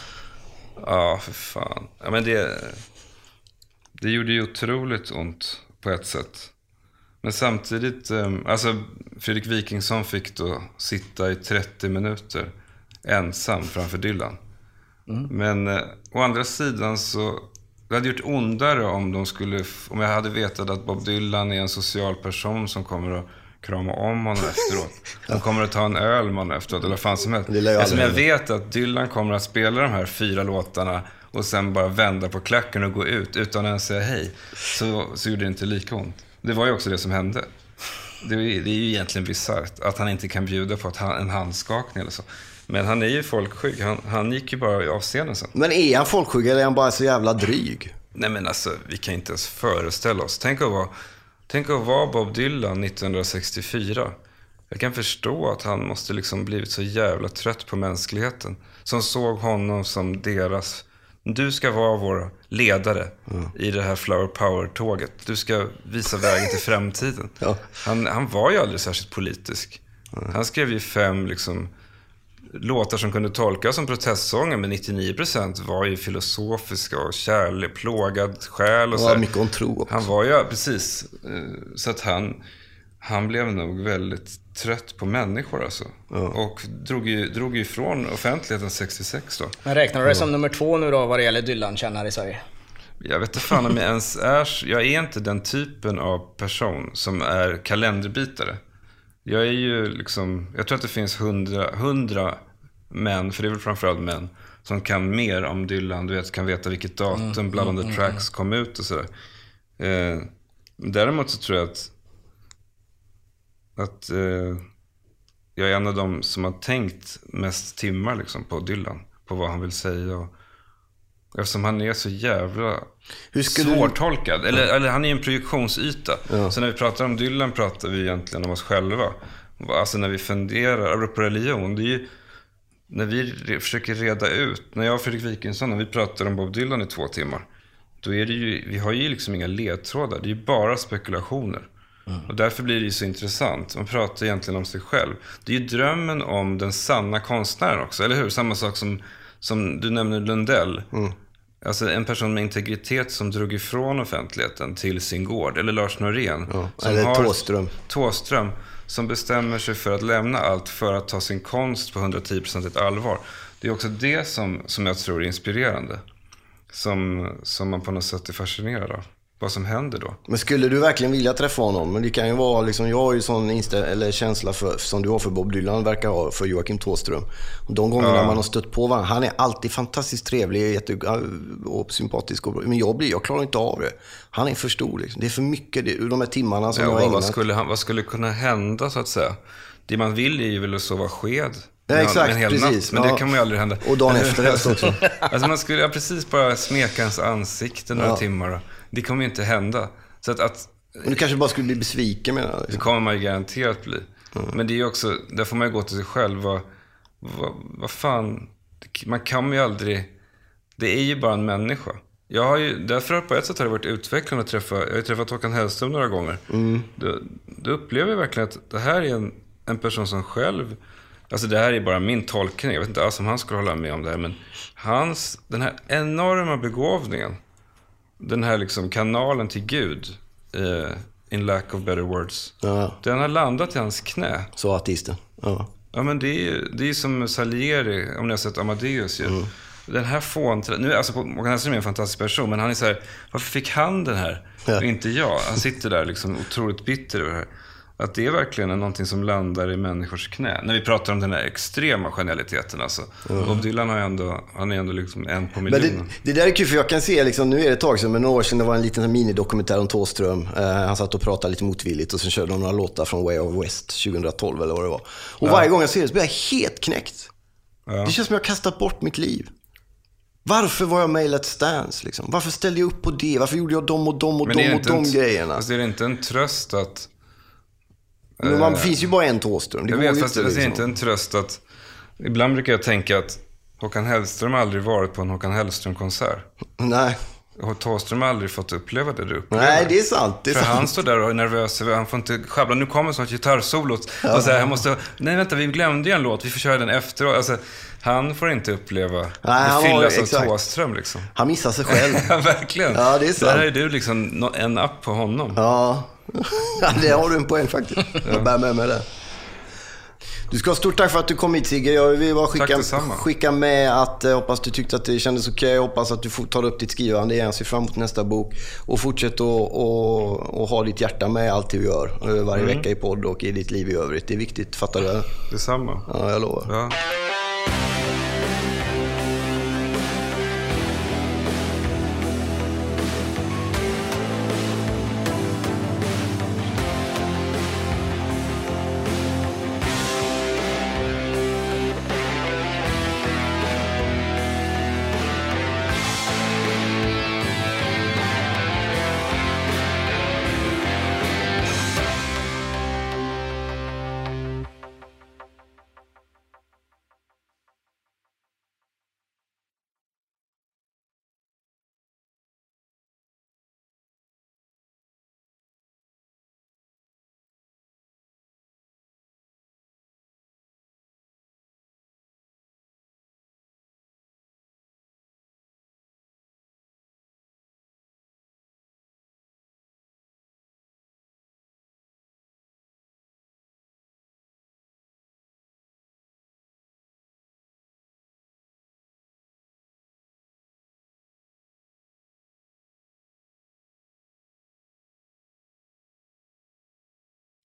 [SPEAKER 4] Ja, för fan. Ja, men det, det gjorde ju otroligt ont på ett sätt. Men samtidigt, eh, alltså Fredrik Wikingsson fick då sitta i 30 minuter ensam framför Dylan. Men eh, å andra sidan så, det hade gjort ondare om de skulle, om jag hade vetat att Bob Dylan är en social person som kommer att krama om honom efteråt. De kommer att ta en öl med honom efteråt, eller vad fan som helst. Eftersom jag vet att Dylan kommer att spela de här fyra låtarna och sen bara vända på klacken och gå ut utan att ens säga hej. Så, så gjorde det inte lika ont. Det var ju också det som hände. Det är, det är ju egentligen bisarrt att han inte kan bjuda på ett, ha- en handskakning eller så. Men han är ju folkskygg. Han, han gick ju bara av scenen sen.
[SPEAKER 2] Men är han folkskygg eller är han bara så jävla dryg?
[SPEAKER 4] Nej men alltså, vi kan inte ens föreställa oss. Tänk att vara, tänk att vara Bob Dylan 1964. Jag kan förstå att han måste liksom blivit så jävla trött på mänskligheten. Som såg honom som deras Du ska vara vår ledare i det här Flower Power-tåget. Du ska visa vägen till framtiden.
[SPEAKER 2] Ja.
[SPEAKER 4] Han, han var ju aldrig särskilt politisk. Han skrev ju fem liksom, låtar som kunde tolkas som protestsånger, men 99% var ju filosofiska och kärlek, plågad själ och så.
[SPEAKER 2] mycket om tro också.
[SPEAKER 4] Han var ju, precis. eh, Så att han, han blev nog väldigt trött på människor alltså. Och drog ju, drog ju ifrån offentligheten 66 då.
[SPEAKER 3] Men räknar du dig som nummer två nu då vad det gäller Dylan-kännare i Sverige?
[SPEAKER 4] Jag vet inte fan om jag ens är... Jag är inte den typen av person som är kalenderbitare. Jag är ju liksom... Jag tror att det finns hundra, hundra män, för det är väl framförallt män, som kan mer om Dylan. Du vet, kan veta vilket datum Blood on the Tracks kom ut och sådär. Eh, däremot så tror jag att... Att eh, jag är en av dem som har tänkt mest timmar liksom, på Dylan. På vad han vill säga och... Eftersom han är så jävla
[SPEAKER 2] Hur skulle du-
[SPEAKER 4] svårtolkad. Eller, eller han är en projektionsyta. Så när vi pratar om Dylan pratar vi egentligen om oss själva. Alltså när vi funderar på religion. Det är ju, när vi försöker reda ut. När jag och Fredrik Wikingsson, när vi pratar om Bob Dylan i två timmar. Då är det ju, vi har ju liksom inga ledtrådar. Det är ju bara spekulationer. Och därför blir det ju så intressant. Man pratar egentligen om sig själv. Det är ju drömmen om den sanna konstnären också, eller hur? Samma sak som, som du nämner Lundell. Alltså en person med integritet som drog ifrån offentligheten till sin gård. Eller Lars Norén. som
[SPEAKER 2] eller
[SPEAKER 4] har-
[SPEAKER 2] Thåström.
[SPEAKER 4] Thåström. Som bestämmer sig för att lämna allt för att ta sin konst på 110% allvar. Det är också det som, som jag tror är inspirerande. Som, som man på något sätt är fascinerad av. Vad som händer då.
[SPEAKER 2] Men skulle du verkligen vilja träffa honom? Men det kan ju vara liksom, jag har ju sån inställ- eller känsla för, som du har för Bob Dylan, verkar ha för Joakim Thåström. De gångerna man har stött på varandra, han är alltid fantastiskt trevlig jätte, och sympatisk. Och, men jag, blir, jag klarar inte av det. Han är för stor liksom. Det är för mycket, det, de här timmarna som
[SPEAKER 4] Ja,
[SPEAKER 2] jag har
[SPEAKER 4] vad,
[SPEAKER 2] ägnat.
[SPEAKER 4] vad, skulle, han- vad skulle kunna hända så att säga? Det man vill är ju väl att sova sked.
[SPEAKER 2] Ja, exakt,
[SPEAKER 4] en hel
[SPEAKER 2] precis.
[SPEAKER 4] Natt, men
[SPEAKER 2] Ja.
[SPEAKER 4] det kan man ju aldrig hända.
[SPEAKER 2] Och dagen efter helst också.
[SPEAKER 4] alltså man skulle ja, precis bara smeka hans ansikte några
[SPEAKER 2] Ja.
[SPEAKER 4] timmar. Det kommer ju inte hända. Så att, att
[SPEAKER 2] Men du kanske bara skulle bli besviken menar jag.
[SPEAKER 4] det kommer man ju garanterat bli. Men det är ju också, där får man ju gå till sig själv. Vad, vad, vad fan, man kan ju aldrig, det är ju bara en människa. Jag har ju, därför har på ett sätt har det varit utvecklande att träffa, jag har ju träffat Håkan Hellström några gånger. Då, då upplever jag verkligen att det här är en, en person som själv, alltså det här är bara min tolkning, jag vet inte alls om han skulle hålla med om det här, men hans, den här enorma begåvningen, den här liksom kanalen till Gud, eh, in lack of better words,
[SPEAKER 2] Ja,
[SPEAKER 4] den har landat i hans knä.
[SPEAKER 2] sa artisten. Ja.
[SPEAKER 4] Ja, men det är ju det är som Salieri, om ni har sett Amadeus ju.
[SPEAKER 2] Mm.
[SPEAKER 4] Den här fånträ... Nu, alltså, Håkan Hellström är en fantastisk person, men han är så här, varför fick han den här och inte jag? Han sitter där liksom otroligt bitter över det här. Att det är verkligen någonting som landar i människors knä. När vi pratar om den här extrema genialiteten alltså. Bob Dylan har ändå, han är ändå liksom en på
[SPEAKER 2] Men det,
[SPEAKER 4] miljonen.
[SPEAKER 2] det där är kul för jag kan se, liksom, nu är det ett tag sedan, men några år sedan, det var en liten minidokumentär om Thåström. Eh, han satt och pratade lite motvilligt och sen körde de några låtar från Way of West 2012 eller vad det var. Och varje gång jag ser det så blir jag helt knäckt.
[SPEAKER 4] Ja.
[SPEAKER 2] Det känns som jag har kastat bort mitt liv. Varför var jag med i Let's Dance? Liksom? Varför ställde jag upp på det? Varför gjorde jag de och de och
[SPEAKER 4] Men är
[SPEAKER 2] de och de
[SPEAKER 4] en,
[SPEAKER 2] grejerna?
[SPEAKER 4] Alltså, är det inte en tröst att...
[SPEAKER 2] Men man finns ju bara en Thåström.
[SPEAKER 4] Jag vet, fast
[SPEAKER 2] inte,
[SPEAKER 4] det är
[SPEAKER 2] liksom.
[SPEAKER 4] inte en tröst att... Ibland brukar jag tänka att Håkan Hellström har aldrig varit på en Håkan Hellström-konsert.
[SPEAKER 2] Nej.
[SPEAKER 4] Och Thåström har aldrig fått uppleva det du upplever.
[SPEAKER 2] Nej, det är sant. Det är
[SPEAKER 4] För
[SPEAKER 2] sant.
[SPEAKER 4] han står där och är nervös, han får inte sjabbla. Nu kommer snart gitarrsolot. Och så här, han måste, nej vänta, vi glömde ju en låt, vi får köra den efteråt. Alltså, han får inte uppleva
[SPEAKER 2] Nej,
[SPEAKER 4] det fyllas av. Thåström liksom.
[SPEAKER 2] Han missar sig själv.
[SPEAKER 4] Ja, verkligen.
[SPEAKER 2] Ja, det är sant.
[SPEAKER 4] Där är du liksom en app på honom.
[SPEAKER 2] Ja, Ja, det har du en poäng faktiskt. Jag bär med mig det. Du ska ha stort tack för att du kom hit Sigge. Jag vill bara skicka, skicka med att jag hoppas du tyckte att det kändes okej. Jag hoppas att du tar upp ditt skrivande igen. Ser fram emot nästa bok. Och fortsätt att och, och ha ditt hjärta med allt du gör. eh, Varje vecka i podd och i ditt liv i övrigt. Det är viktigt, fattar du?
[SPEAKER 4] Detsamma.
[SPEAKER 2] Ja, jag lovar.
[SPEAKER 4] Ja.